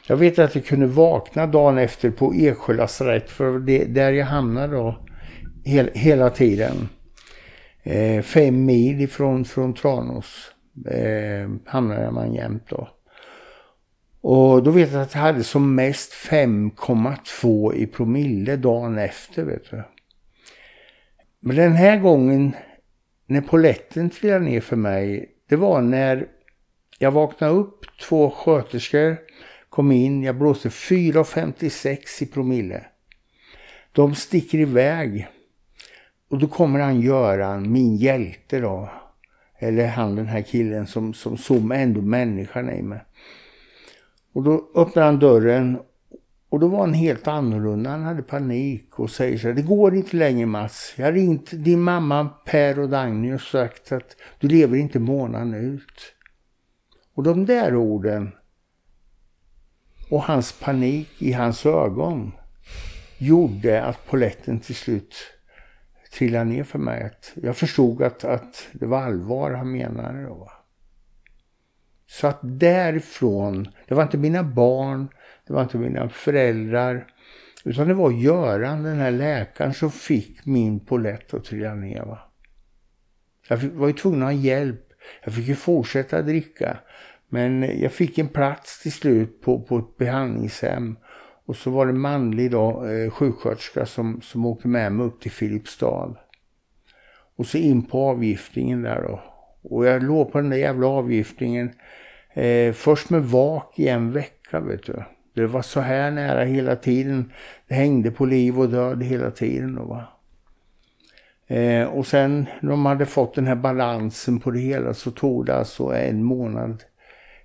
Jag vet att jag kunde vakna dagen efter på Eksjö lasarett för det där jag hamnade då hel, hela tiden. Eh, fem mil ifrån från Tranås eh, hamnade man jämt då. Och då vet jag att jag hade som mest 5,2 i promille dagen efter vet du. Men den här gången när poletten trillade ner för mig, det var när jag vaknade upp, två sköterskor kom in, jag blåste 4,56 i promille. De sticker iväg. Och då kommer han Göran, min hjälte då. Eller han den här killen som, som såg ändå människan i mig. Och då öppnar han dörren och då var han helt annorlunda. Han hade panik och säger så här, det går inte längre Mats. Jag har ringt din mamma Per och Dagny och sagt att du lever inte månaden ut. Och de där orden Och hans panik i hans ögon gjorde att poletten till slut trillade ner för mig. jag förstod att, att det var allvar han menade. Då. Så att därifrån, det var inte mina barn, det var inte mina föräldrar, utan det var Göran, den här läkaren, som fick min polett att trilla ner. Va? Jag var ju tvungen att ha hjälp. Jag fick ju fortsätta dricka. Men jag fick en plats till slut på, på ett behandlingshem. Och så var det manlig då, eh, sjuksköterska som, som åkte med mig upp till Filipstad. Och så in på avgiftningen där då. Och jag låg på den där jävla avgiftningen. Eh, först med vak i en vecka vet du. Det var så här nära hela tiden. Det hängde på liv och död hela tiden. Då, va? Eh, och sen när de hade fått den här balansen på det hela så tog det alltså en månad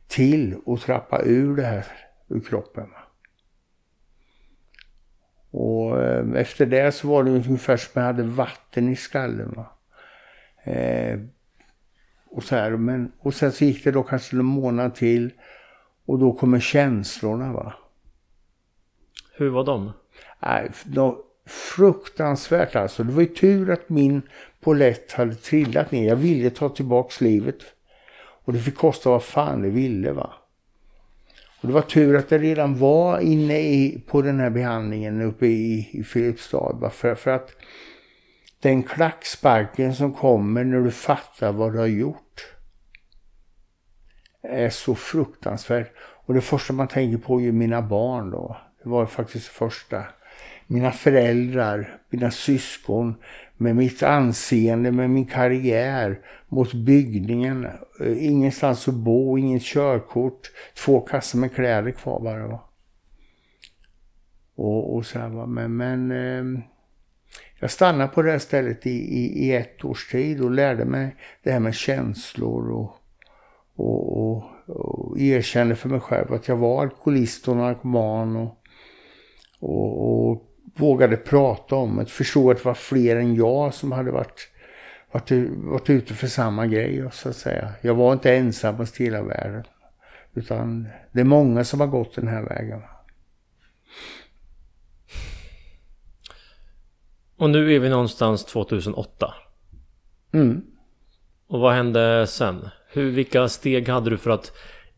till att trappa ur det här ur kroppen. Va? Och eh, efter det så var det ungefär som jag hade vatten i skallen. Va? Eh, och, så här, men, och sen så gick det då kanske en månad till och då kommer känslorna va. Hur var de? Nej, de, fruktansvärt alltså. Det var ju tur att min polett hade trillat ner. Jag ville ta tillbaks livet. Och det fick kosta vad fan det ville va. Och det var tur att jag redan var inne i, på den här behandlingen uppe i, i Filipstad. För, för att den klacksparken som kommer när du fattar vad du har gjort är så fruktansvärt. Och det första man tänker på är ju mina barn då. Det var faktiskt det första. Mina föräldrar, mina syskon, med mitt anseende, med min karriär, mot byggningen. Eh, ingenstans att bo, inget körkort, två kassar med kläder kvar bara. Va? Och, och så här, va? Men, men eh, jag stannade på det här stället i, i, i, ett års tid och lärde mig det här med känslor och, och, och, och erkände för mig själv att jag var alkoholist och narkoman och, och, och vågade prata om det. Förstod att det var fler än jag som hade varit, varit, varit ute för samma grej så att säga. Jag var inte ensam på hela världen. Utan det är många som har gått den här vägen. Och nu är vi någonstans 2008. Mm. Och vad hände sen? Hur, vilka steg hade du för att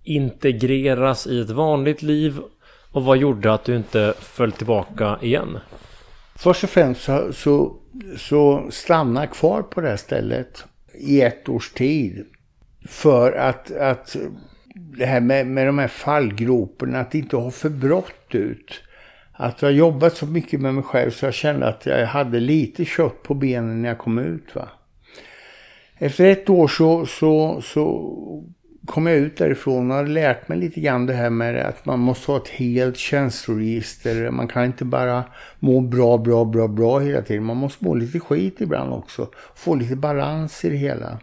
integreras i ett vanligt liv? Och vad gjorde att du inte föll tillbaka igen? Först och främst så, så, så stanna kvar på det här stället i ett års tid. För att, att det här med, med de här fallgroparna, att inte ha för brått ut. Att jag jobbat så mycket med mig själv så jag kände att jag hade lite kött på benen när jag kom ut. Va? Efter ett år så, så, så kom jag ut därifrån och hade lärt mig lite grann det här med att man måste ha ett helt känsloregister. Man kan inte bara må bra, bra, bra, bra hela tiden. Man måste må lite skit ibland också. Få lite balans i det hela.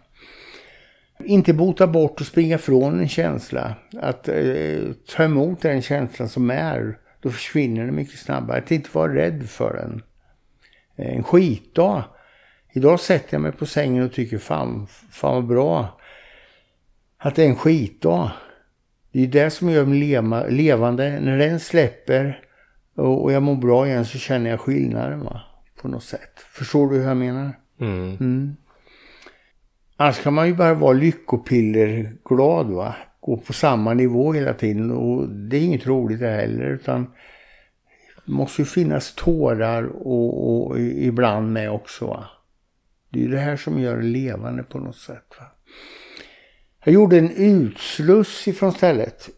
Inte bota bort och springa från en känsla. Att eh, ta emot den känslan som är. Då försvinner den mycket snabbare. Att inte vara rädd för den. Eh, en skitdag. Idag sätter jag mig på sängen och tycker fan, fan vad bra att det är en skitdag. Det är det som gör mig leva, levande. När den släpper och, och jag mår bra igen så känner jag skillnaden va? på något sätt. Förstår du hur jag menar? Mm. Mm. Annars kan man ju bara vara lyckopillerglad va. Gå på samma nivå hela tiden och det är inget roligt det heller utan det måste ju finnas tårar och, och ibland med också va. Det är ju det här som gör det levande på något sätt va. Jag gjorde en utsluss ifrån stället.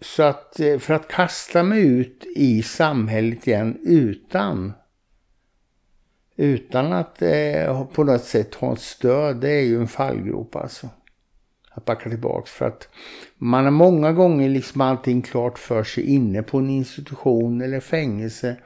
Så att eh, för att kasta mig ut i samhället igen utan utan att eh, på något sätt ha ett stöd, det är ju en fallgrop alltså. Att backa tillbaks för att man har många gånger liksom allting klart för sig inne på en institution eller fängelse.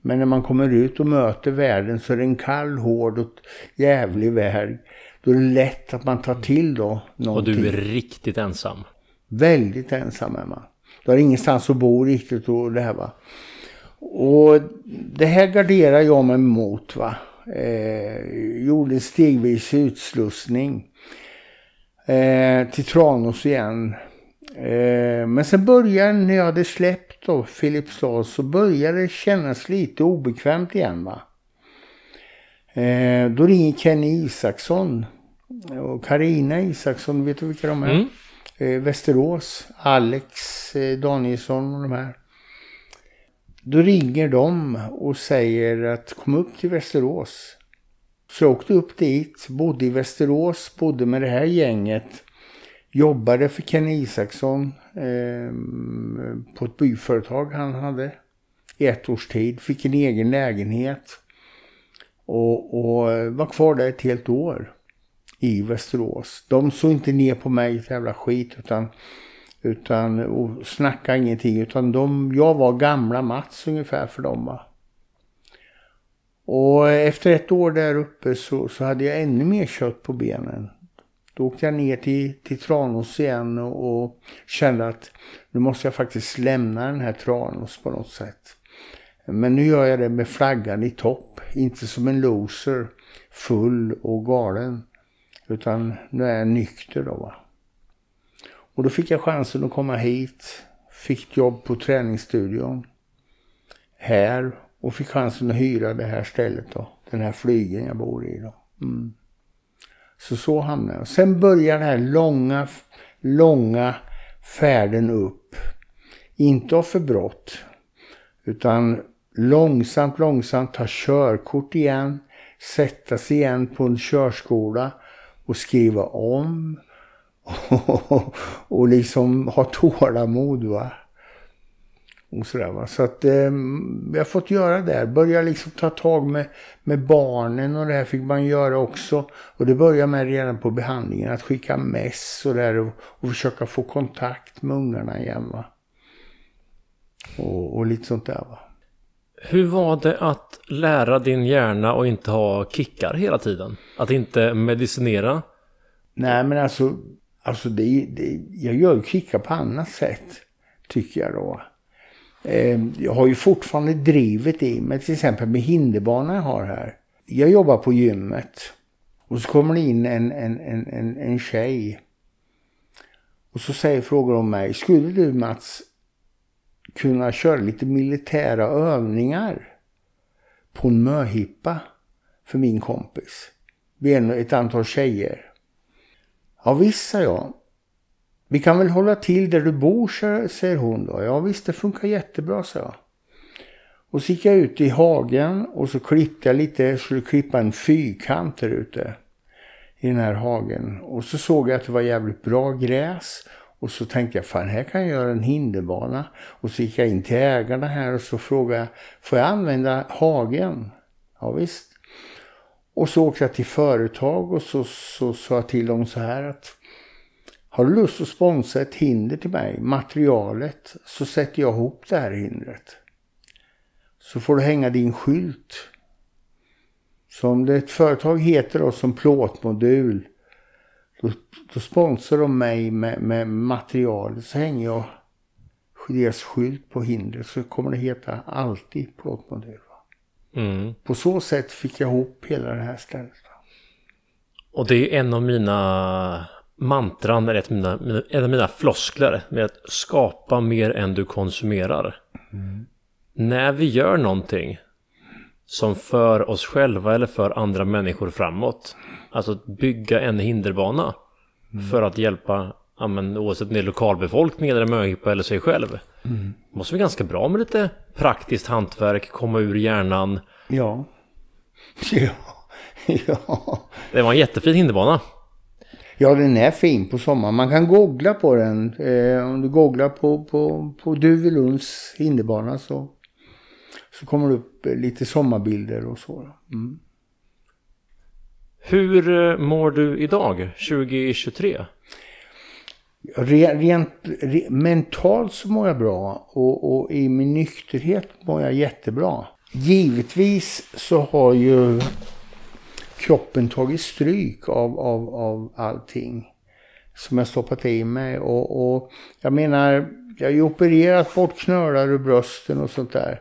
Men när man kommer ut och möter världen så är det en kall, hård och jävlig värld. Då är det lätt att man tar till då någonting. Och du är riktigt ensam. Väldigt ensam är man. Du har ingenstans att bo riktigt och det här va. Och det här garderar jag mig mot va. Eh, gjorde stegvis utslussning. Eh, till Tranås igen. Eh, men sen började, när jag hade släppt då Filipstad, så började det kännas lite obekvämt igen va. Eh, då ringer Kenny Isaksson och Karina Isaksson, vet du vilka de är? Mm. Eh, Västerås, Alex eh, Danielsson och de här. Då ringer de och säger att kom upp till Västerås. Så jag åkte upp dit, bodde i Västerås, bodde med det här gänget. Jobbade för Kenny Isaksson eh, på ett byföretag han hade i ett års tid. Fick en egen lägenhet. Och, och var kvar där ett helt år i Västerås. De såg inte ner på mig ett jävla skit utan, utan och snackade ingenting. Utan de, jag var gamla Mats ungefär för dem va. Och efter ett år där uppe så, så hade jag ännu mer kött på benen. Då åkte jag ner till, till Tranås igen och, och kände att nu måste jag faktiskt lämna den här Tranås på något sätt. Men nu gör jag det med flaggan i topp. Inte som en loser, full och galen. Utan nu är jag nykter då va. Och då fick jag chansen att komma hit. Fick jobb på träningsstudion. Här. Och fick chansen att hyra det här stället då. Den här flygen jag bor i då. Mm. Så så hamnade jag. Sen började den här långa, långa färden upp. Inte av för brott. Utan långsamt, långsamt ta körkort igen. Sätta sig igen på en körskola och skriva om. Och, och liksom ha tålamod va. Och sådär va. Så att eh, vi har fått göra det. Börja liksom ta tag med, med barnen och det här fick man göra också. Och det började med redan på behandlingen. Att skicka mess och där och, och försöka få kontakt med ungarna igen va. Och, och lite sånt där va. Hur var det att lära din hjärna och inte ha kickar hela tiden? Att inte medicinera? Nej men alltså, alltså det, det, jag gör ju kickar på annat sätt. Tycker jag då. Eh, jag har ju fortfarande drivet i mig till exempel med hinderbanan jag har här. Jag jobbar på gymmet. Och så kommer det in en, en, en, en, en tjej. Och så säger frågor om mig. Skulle du Mats kunna köra lite militära övningar på en möhippa för min kompis. Vi är ett antal tjejer. Ja visst, sa jag. Vi kan väl hålla till där du bor, säger hon då. Ja visst, det funkar jättebra, sa jag. Och så gick jag ut i hagen och så klippte jag lite, jag skulle klippa en fyrkant där ute i den här hagen. Och så såg jag att det var jävligt bra gräs och så tänkte jag, fan här kan jag göra en hinderbana. Och så gick jag in till ägarna här och så frågade jag, får jag använda hagen? Ja visst. Och så åkte jag till företag och så sa jag till dem så här att har du lust att sponsra ett hinder till mig, materialet, så sätter jag ihop det här hindret. Så får du hänga din skylt. Så om det ett företag heter då som plåtmodul då, då sponsrar de mig med, med material. Så hänger jag deras skylt på hindret så kommer det heta alltid plåtmodell. Mm. På så sätt fick jag ihop hela det här stället. Och det är en av mina mantran, ett av mina, en av mina floskler med att skapa mer än du konsumerar. Mm. När vi gör någonting som för oss själva eller för andra människor framåt. Alltså att bygga en hinderbana mm. för att hjälpa, ja, men, oavsett om det är lokalbefolkning eller möhippa eller sig själv. Mm. måste vara ganska bra med lite praktiskt hantverk, komma ur hjärnan. Ja. Ja. ja. Det var en jättefin hinderbana. Ja, den är fin på sommaren. Man kan googla på den. Eh, om du googlar på, på, på Duvelunds hinderbana så så kommer det upp eh, lite sommarbilder och så. Mm. Hur eh, mår du idag, 2023? Rent, rent re, mentalt så mår jag bra och, och, i min nykterhet mår jag jättebra. Givetvis så har ju kroppen tagit stryk av, av, av allting som jag stoppat i mig. Och, och jag menar, jag har ju opererat bort knölar ur brösten och sånt där.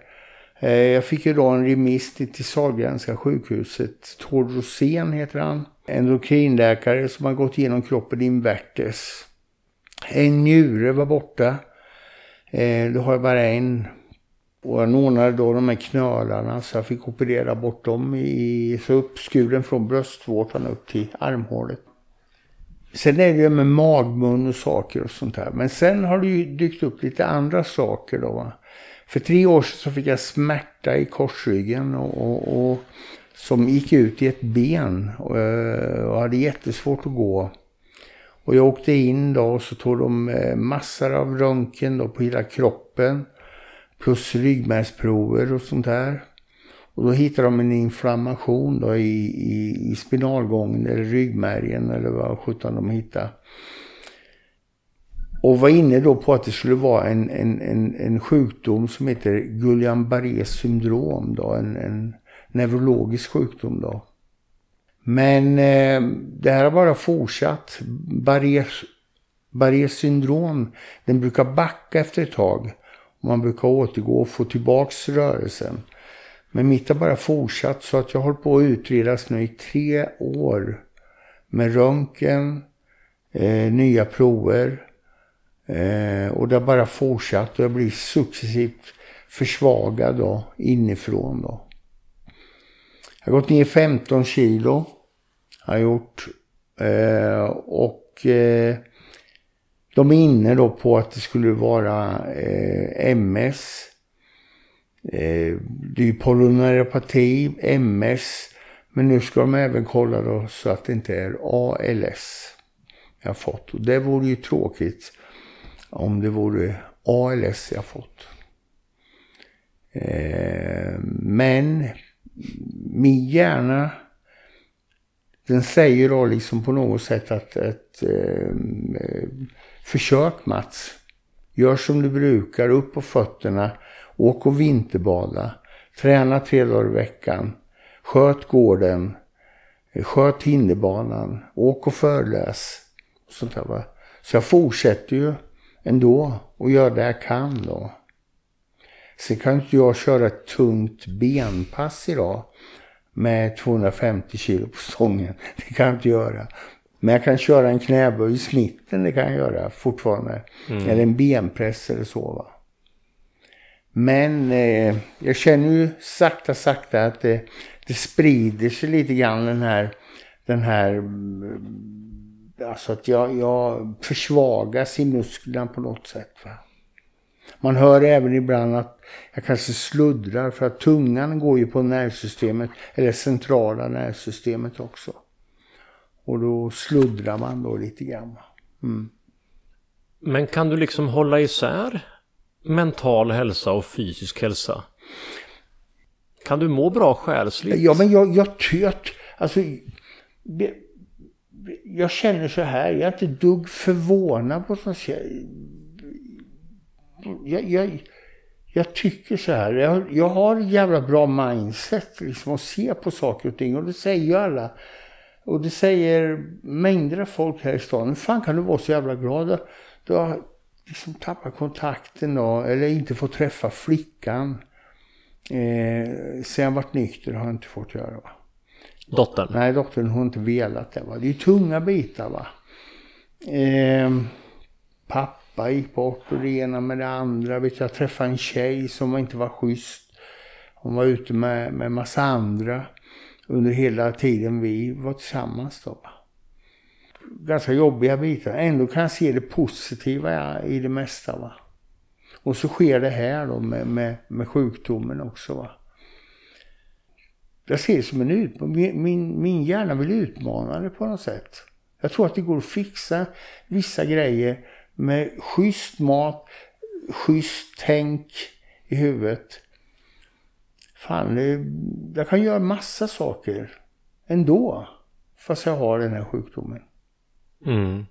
Eh, jag fick ju då en remiss till Sahlgrenska sjukhuset. Tord Rosén heter han. Endokrinläkare som har gått igenom kroppen invärtes. En njure var borta. Eh, då har jag bara en. Och jag ordnade då de här knölarna så jag fick operera bort dem i, så uppskuren från bröstvårtan upp till armhålet. Sen är det ju med magmun och saker och sånt där. Men sen har det ju dykt upp lite andra saker då. Va? För tre år sedan så fick jag smärta i korsryggen och, och, och som gick ut i ett ben och, och hade jättesvårt att gå. Och jag åkte in då och så tog de eh, massor av röntgen då på hela kroppen. Plus ryggmärgsprover och sånt där. Och då hittade de en inflammation då i, i, i spinalgången eller ryggmärgen eller vad sjutton de hittade. Och var inne då på att det skulle vara en, en, en, en sjukdom som heter Guillain-Barrés syndrom då. En, en neurologisk sjukdom då. Men eh, det här har bara fortsatt. Barrés, Barrés syndrom, den brukar backa efter ett tag. Man brukar återgå och få tillbaks rörelsen. Men mitt har bara fortsatt så att jag har på att utredas nu i tre år. Med röntgen, eh, nya prover. Eh, och det har bara fortsatt och jag blir successivt försvagad då, inifrån då. Jag har gått ner 15 kilo. Har gjort. Eh, och eh, de är inne då på att det skulle vara eh, MS. Eh, det är ju polyneuropati, MS. Men nu ska de även kolla då så att det inte är ALS jag har fått. Och det vore ju tråkigt om det vore ALS jag fått. Eh, men min hjärna den säger då liksom på något sätt att, att eh, försök Mats. Gör som du brukar, upp på fötterna, åk och vinterbada, träna tre dagar i veckan, sköt gården, sköt hinderbanan, åk och föreläs. Och sånt där, va? Så jag fortsätter ju ändå och gör det jag kan då. Sen kan inte jag köra ett tungt benpass idag med 250 kilo på stången. Det kan jag inte göra. Men jag kan köra en knäböj i smitten, det kan jag göra fortfarande. Mm. Eller en benpress eller så va. Men eh, jag känner ju sakta, sakta att det, det sprider sig lite grann den här, den här, mm, alltså att jag, jag försvagas i musklerna på något sätt va. Man hör även ibland att jag kanske sluddrar för att tungan går ju på nervsystemet eller centrala nervsystemet också. Och då sluddrar man då lite grann. Mm. Men kan du liksom hålla isär mental hälsa och fysisk hälsa? Kan du må bra själsligt? Ja, men jag, jag töt. Alltså, jag känner så här, jag är inte dugg förvånad på sånt jag, jag, jag tycker så här, jag, jag har ett jävla bra mindset liksom att se på saker och ting och det säger ju alla. Och det säger mängder av folk här i stan. Hur fan kan du vara så jävla glad? Du har liksom tappat kontakten då, eller inte fått träffa flickan. Eh, sen jag varit nykter har jag inte fått göra va. Dottern? Nej, dottern har inte velat det va. Det är tunga bitar va. Eh, pappa pappa gick bort och det ena med det andra. Vet jag träffade en tjej som inte var schysst. Hon var ute med, med massa andra under hela tiden vi var tillsammans då. Ganska jobbiga bitar. Ändå kan jag se det positiva i det mesta va. Och så sker det här då med, med, med sjukdomen också va. Jag ser det som en utmaning. Min, min hjärna vill utmana det på något sätt. Jag tror att det går att fixa vissa grejer med schysst mat, schysst tänk i huvudet. Fan, det, jag kan göra massa saker ändå. Fast jag har den här sjukdomen. Mm.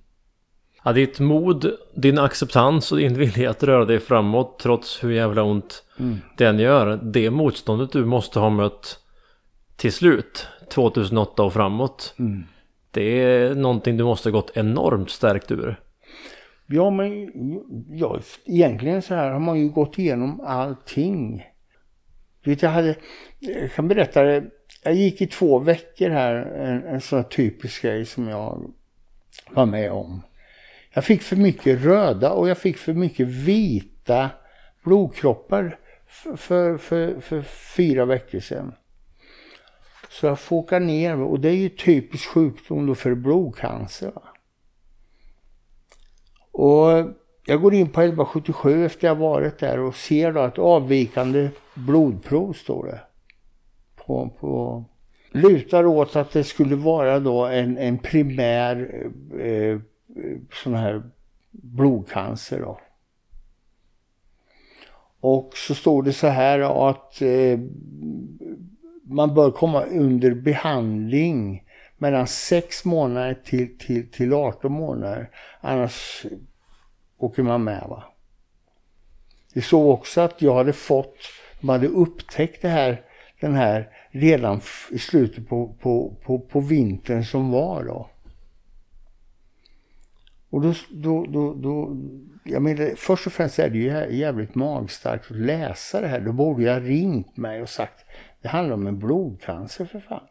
Ja, ditt mod, din acceptans och din vilja att röra dig framåt trots hur jävla ont mm. den gör. Det motståndet du måste ha mött till slut, 2008 och framåt. Mm. Det är någonting du måste gått enormt stärkt ur. Ja, men ja, egentligen så här har man ju gått igenom allting. Vet, jag, hade, jag kan berätta det. Jag gick i två veckor här, en, en sån här typisk grej som jag var med om. Jag fick för mycket röda och jag fick för mycket vita blodkroppar för, för, för, för fyra veckor sedan. Så jag får åka ner och det är ju typisk sjukdom då för blodcancer. Va? Och jag går in på 1177 efter jag varit där och ser då att avvikande blodprov står det. På, på, lutar åt att det skulle vara då en, en primär eh, sån här blodcancer då. Och så står det så här att eh, man bör komma under behandling mellan 6 månader till, till, till 18 månader. Annars åker man med. Va? Det såg också att jag hade fått, de hade upptäckt det här, den här redan i slutet på, på, på, på vintern som var då. Och då, då, då, då, jag menar, först och främst är det ju jävligt magstarkt att läsa det här. Då borde jag ringt mig och sagt, det handlar om en blodcancer för fan.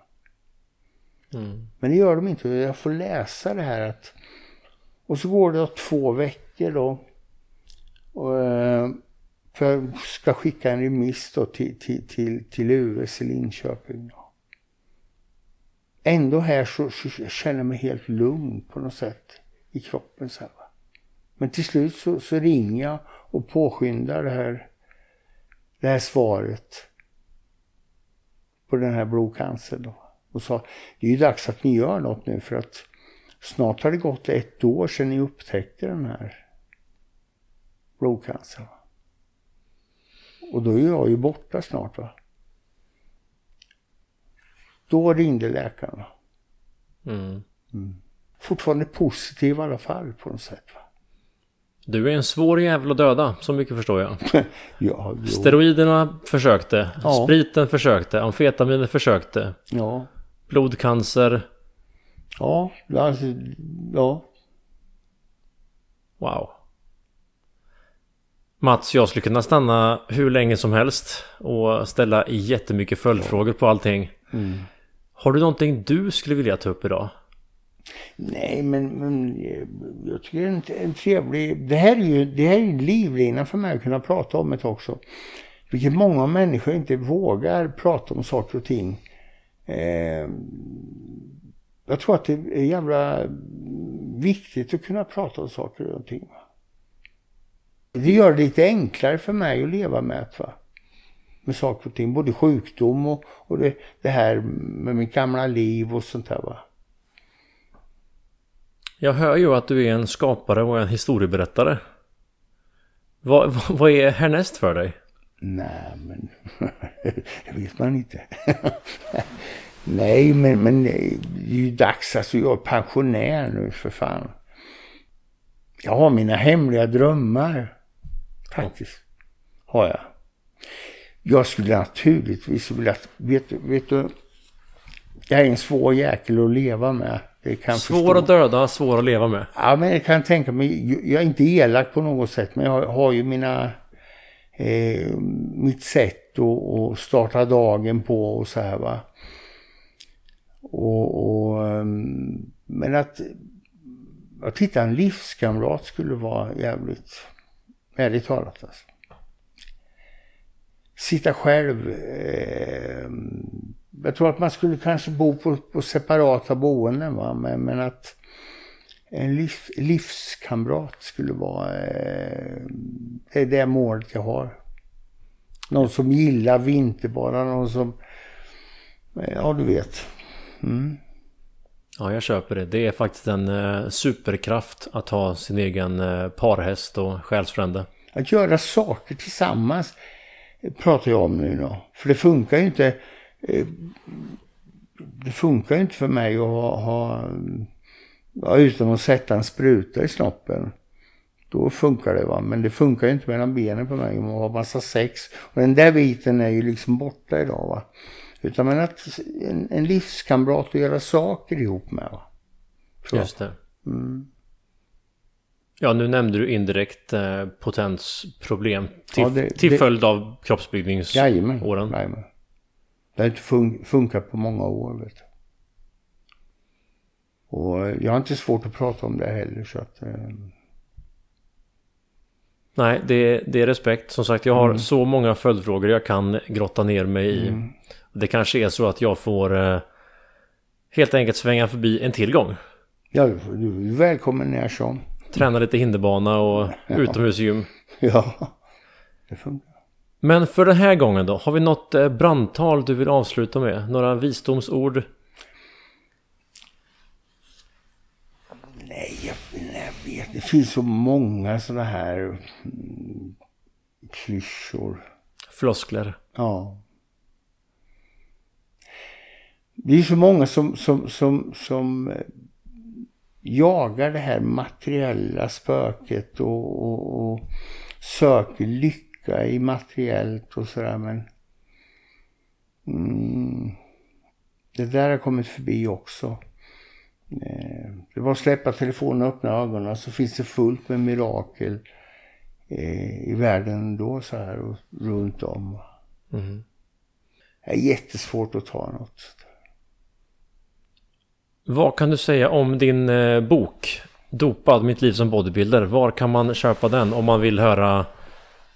Mm. Men det gör de inte. Jag får läsa det här att... Och så går det då två veckor då. Och, eh, för jag ska skicka en remiss då till, till, till, till US i Linköping. Då. Ändå här så, så känner jag mig helt lugn på något sätt i kroppen. Så här, Men till slut så, så ringer jag och påskyndar det här, det här svaret på den här blodcancern. Då. Och sa, det är ju dags att ni gör något nu för att snart har det gått ett år sedan ni upptäckte den här blodcancern. Och då är jag ju borta snart. va. Då ringde läkaren. Mm. Mm fortfarande positiv i alla fall på något sätt. Va? Du är en svår jävel att döda, så mycket förstår jag. ja, jo. Steroiderna försökte, ja. spriten försökte, amfetaminet försökte. Ja. Blodcancer. Ja, alltså, ja. Wow. Mats, jag skulle kunna stanna hur länge som helst och ställa jättemycket följdfrågor på allting. Mm. Har du någonting du skulle vilja ta upp idag? Nej, men, men eh, jag tycker det är en, en trevlig... Det här är ju det här är en livlina för mig att kunna prata om det också. Vilket många människor inte vågar prata om saker och ting. Eh, jag tror att det är jävla viktigt att kunna prata om saker och ting. Det gör det lite enklare för mig att leva med va? Med saker och ting. Både sjukdom och, och det, det här med mitt gamla liv och sånt där va. Jag hör ju att du är en skapare och en historieberättare. Vad, vad, vad är härnäst för dig? Nej, men det vet man inte. Nej, men, men det är ju dags. Alltså, jag är pensionär nu för fan. Jag har mina hemliga drömmar. Faktiskt. Har jag. Jag skulle naturligtvis vilja... Vet, vet du? Jag är en svår jäkel att leva med svår förstå. att döda, svår att leva med. Ja, men jag kan tänka mig, jag är inte elak på något sätt, men jag har ju mina, eh, mitt sätt att starta dagen på och så här va. Och, och ehm, men att, att hitta en livskamrat skulle vara jävligt, ärligt talat alltså. Sitta själv, eh, jag tror att man skulle kanske bo på, på separata boenden va? Men, men att en liv, livskamrat skulle vara eh, det är det målet jag har. Någon som gillar vinterbada, någon som, eh, ja du vet. Mm. Ja, jag köper det. Det är faktiskt en eh, superkraft att ha sin egen eh, parhäst och själsfrände. Att göra saker tillsammans pratar jag om nu då. För det funkar ju inte det funkar inte för mig att ha, ha ja, utan att sätta en spruta i snoppen. Då funkar det va. Men det funkar inte mellan benen på mig om man har massa sex. Och den där biten är ju liksom borta idag va. Utan men att en, en livskamrat att göra saker ihop med va. Så. Just det. Mm. Ja, nu nämnde du indirekt eh, potensproblem till, ja, det, till det, följd av kroppsbyggningsåren. Jajamän, jajamän. Det har inte fun funkat på många år. Vet du. Och jag har inte svårt att prata om det heller. Så att, eh, Nej, det, det är respekt. Som sagt, jag har Mm. så många följdfrågor jag kan grotta ner mig i. Mm. Det kanske är så att jag får eh, helt enkelt svänga förbi en till gång. ja, du är välkommen när som. Träna lite hinderbana och utomhusgym. Ja, det funkar. Men för den här gången då, har vi något eh, brandtal du vill avsluta med? Några visdomsord? Nej, jag, jag vet. Det finns så många sådana här mm, klyschor. Floskler? Ja. Det är så många som, som, som, som eh, jagar det här materiella spöket och, och, och söker lycka i materiellt och sådär men mm, det där har kommit förbi också. Eh, Det var att släppa telefonen och öppna ögonen så finns det fullt med mirakel eh, i världen då så här och runt om. Mhm. Det är jättesvårt att ta något. Vad kan du säga om din eh, bok? Dopad, mitt liv som bodybuilder. Var kan man köpa den om man vill höra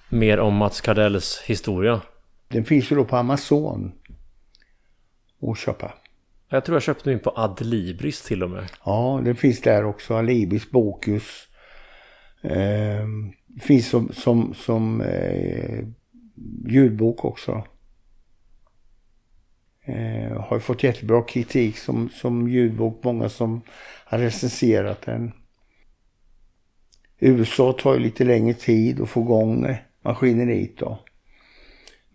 mer om Mats Kardells historia? Den finns ju då på Amazon att köpa. Jag tror jag köpte min på Adlibris till och med. Ja, den finns där också. Alibis, Bokus. Eh, finns som, som, som eh, ljudbok också. Eh, har fått jättebra kritik som, som ljudbok. Många som har recenserat den. USA tar ju lite längre tid att få igång eh, maskineriet då.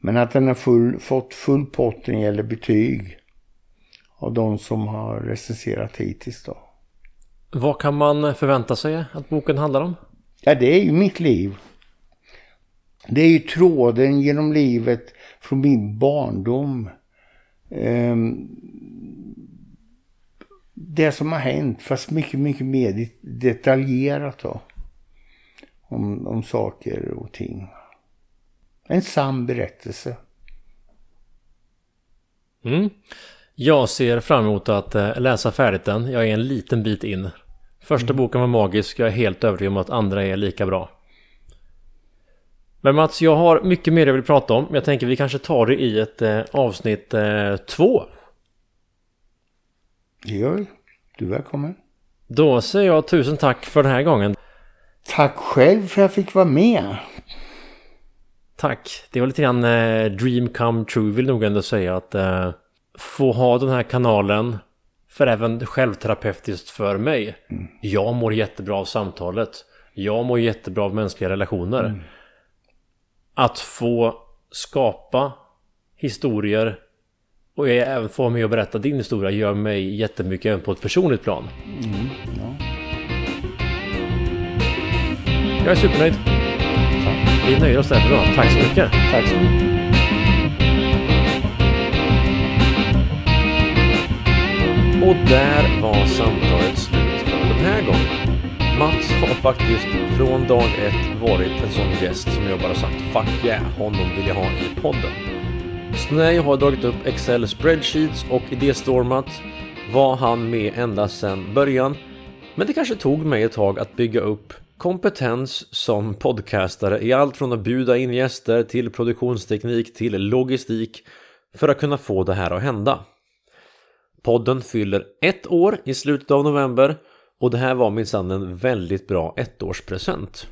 Men att den har full, fått full pott när det gäller betyg av de som har recenserat hittills då. Vad kan man förvänta sig att boken handlar om? Ja, det är ju mitt liv. Det är ju tråden genom livet från min barndom. Ehm, det som har hänt, fast mycket, mycket mer det- detaljerat då. Om, om saker och ting. En sann berättelse. Mm. Jag ser fram emot att eh, läsa färdigt den. Jag är en liten bit in. Första boken var magisk. Jag är helt övertygad om att andra är lika bra. Men Mats, jag har mycket mer jag vill prata om. Jag tänker vi kanske tar det i ett eh, avsnitt eh, två. Det gör vi. Du är välkommen. Då säger jag tusen tack för den här gången. Tack själv för att jag fick vara med. Tack. Det var lite grann eh, dream come true vill nog ändå säga att eh, få ha den här kanalen för även självterapeutiskt för mig. Jag mår jättebra av samtalet. Jag mår jättebra av mänskliga relationer. Att få skapa historier och jag även få vara med och berätta din historia gör mig jättemycket även på ett personligt plan. Jag är supernöjd. Vi nöjer oss där för idag. Tack så mycket. Tack så mycket. Och där var samtalet slut för den här gången. Mats har faktiskt från dag ett varit en sån gäst som jag bara sagt Fuck yeah, honom vill jag ha i podden. Så när jag har dragit upp Excel spreadsheets och idéstormat var han med ända sedan början. Men det kanske tog mig ett tag att bygga upp kompetens som podcastare i allt från att bjuda in gäster till produktionsteknik till logistik för att kunna få det här att hända. Podden fyller ett år i slutet av november och det här var minsann en väldigt bra ettårspresent.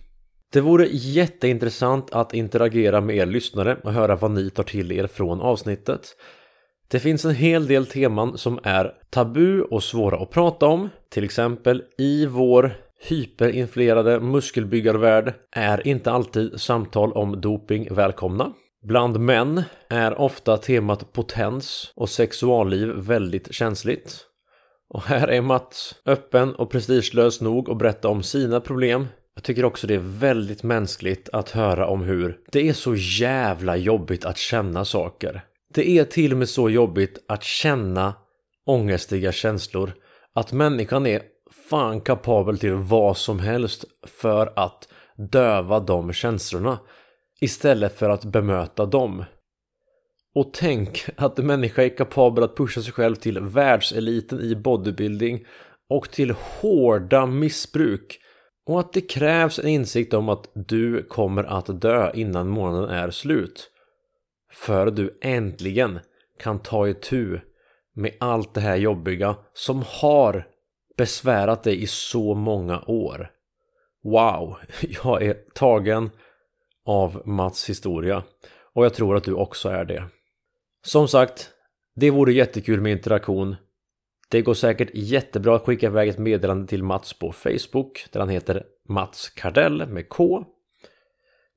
Det vore jätteintressant att interagera med er lyssnare och höra vad ni tar till er från avsnittet. Det finns en hel del teman som är tabu och svåra att prata om. Till exempel i vår hyperinflerade muskelbyggarvärld är inte alltid samtal om doping välkomna. Bland män är ofta temat potens och sexualliv väldigt känsligt. Och här är Mats öppen och prestigelös nog att berätta om sina problem. Jag tycker också det är väldigt mänskligt att höra om hur det är så jävla jobbigt att känna saker. Det är till och med så jobbigt att känna ångestiga känslor att människan är fan kapabel till vad som helst för att döva de känslorna istället för att bemöta dem. Och tänk att en människa är kapabel att pusha sig själv till världseliten i bodybuilding och till hårda missbruk och att det krävs en insikt om att du kommer att dö innan månaden är slut. För du äntligen kan ta itu med allt det här jobbiga som har besvärat dig i så många år. Wow, jag är tagen av Mats historia och jag tror att du också är det. Som sagt, det vore jättekul med interaktion. Det går säkert jättebra att skicka iväg ett meddelande till Mats på Facebook där han heter Mats Kardell med K.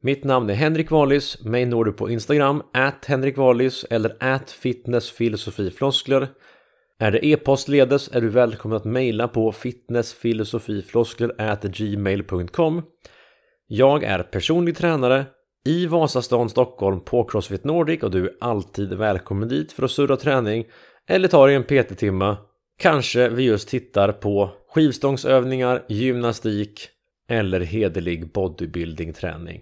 Mitt namn är Henrik Wallis. Mig når du på Instagram, at Henrik Wallis eller at fitnessfilosofifloskler. Är det e-postledes är du välkommen att mejla på fitnessfilosofifloskler@gmail.com. Jag är personlig tränare i Vasastan, Stockholm på Crossfit Nordic och du är alltid välkommen dit för att surra träning eller ta dig en PT-timma. Kanske vi just tittar på skivstångsövningar, gymnastik eller hederlig bodybuilding-träning.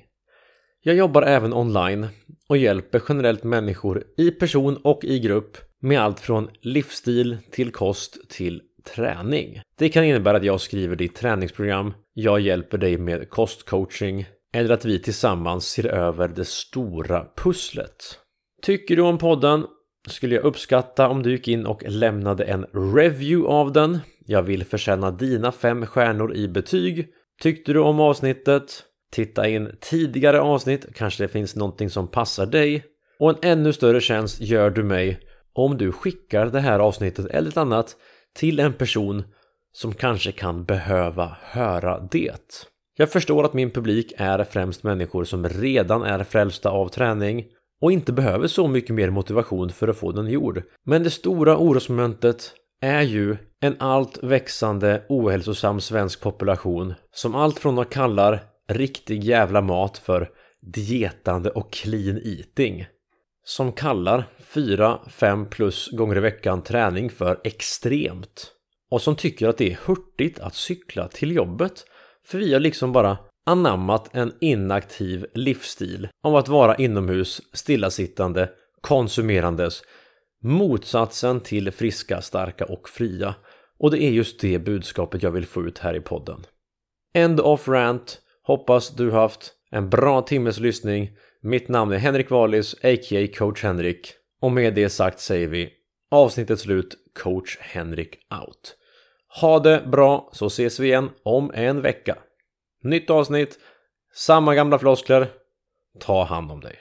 Jag jobbar även online och hjälper generellt människor i person och i grupp med allt från livsstil till kost till träning. Det kan innebära att jag skriver ditt träningsprogram, jag hjälper dig med kostcoaching eller att vi tillsammans ser över det stora pusslet. Tycker du om podden skulle jag uppskatta om du gick in och lämnade en review av den. Jag vill förtjäna dina fem stjärnor i betyg. Tyckte du om avsnittet? Titta in tidigare avsnitt, kanske det finns någonting som passar dig. Och en ännu större tjänst gör du mig om du skickar det här avsnittet eller ett annat till en person som kanske kan behöva höra det. Jag förstår att min publik är främst människor som redan är frälsta av träning och inte behöver så mycket mer motivation för att få den gjord. Men det stora orosmomentet är ju en allt växande ohälsosam svensk population som allt från att kallar riktig jävla mat för dietande och clean eating som kallar 4-5 plus gånger i veckan träning för extremt. Och som tycker att det är hurtigt att cykla till jobbet. För vi har liksom bara anammat en inaktiv livsstil av att vara inomhus stillasittande konsumerandes. Motsatsen till friska, starka och fria. Och det är just det budskapet jag vill få ut här i podden. End of rant. Hoppas du haft en bra timmes lyssning. Mitt namn är Henrik Wallis, a.k.a. coach Henrik. Och med det sagt säger vi avsnittet slut, coach Henrik out. Ha det bra så ses vi igen om en vecka. Nytt avsnitt, samma gamla floskler. Ta hand om dig.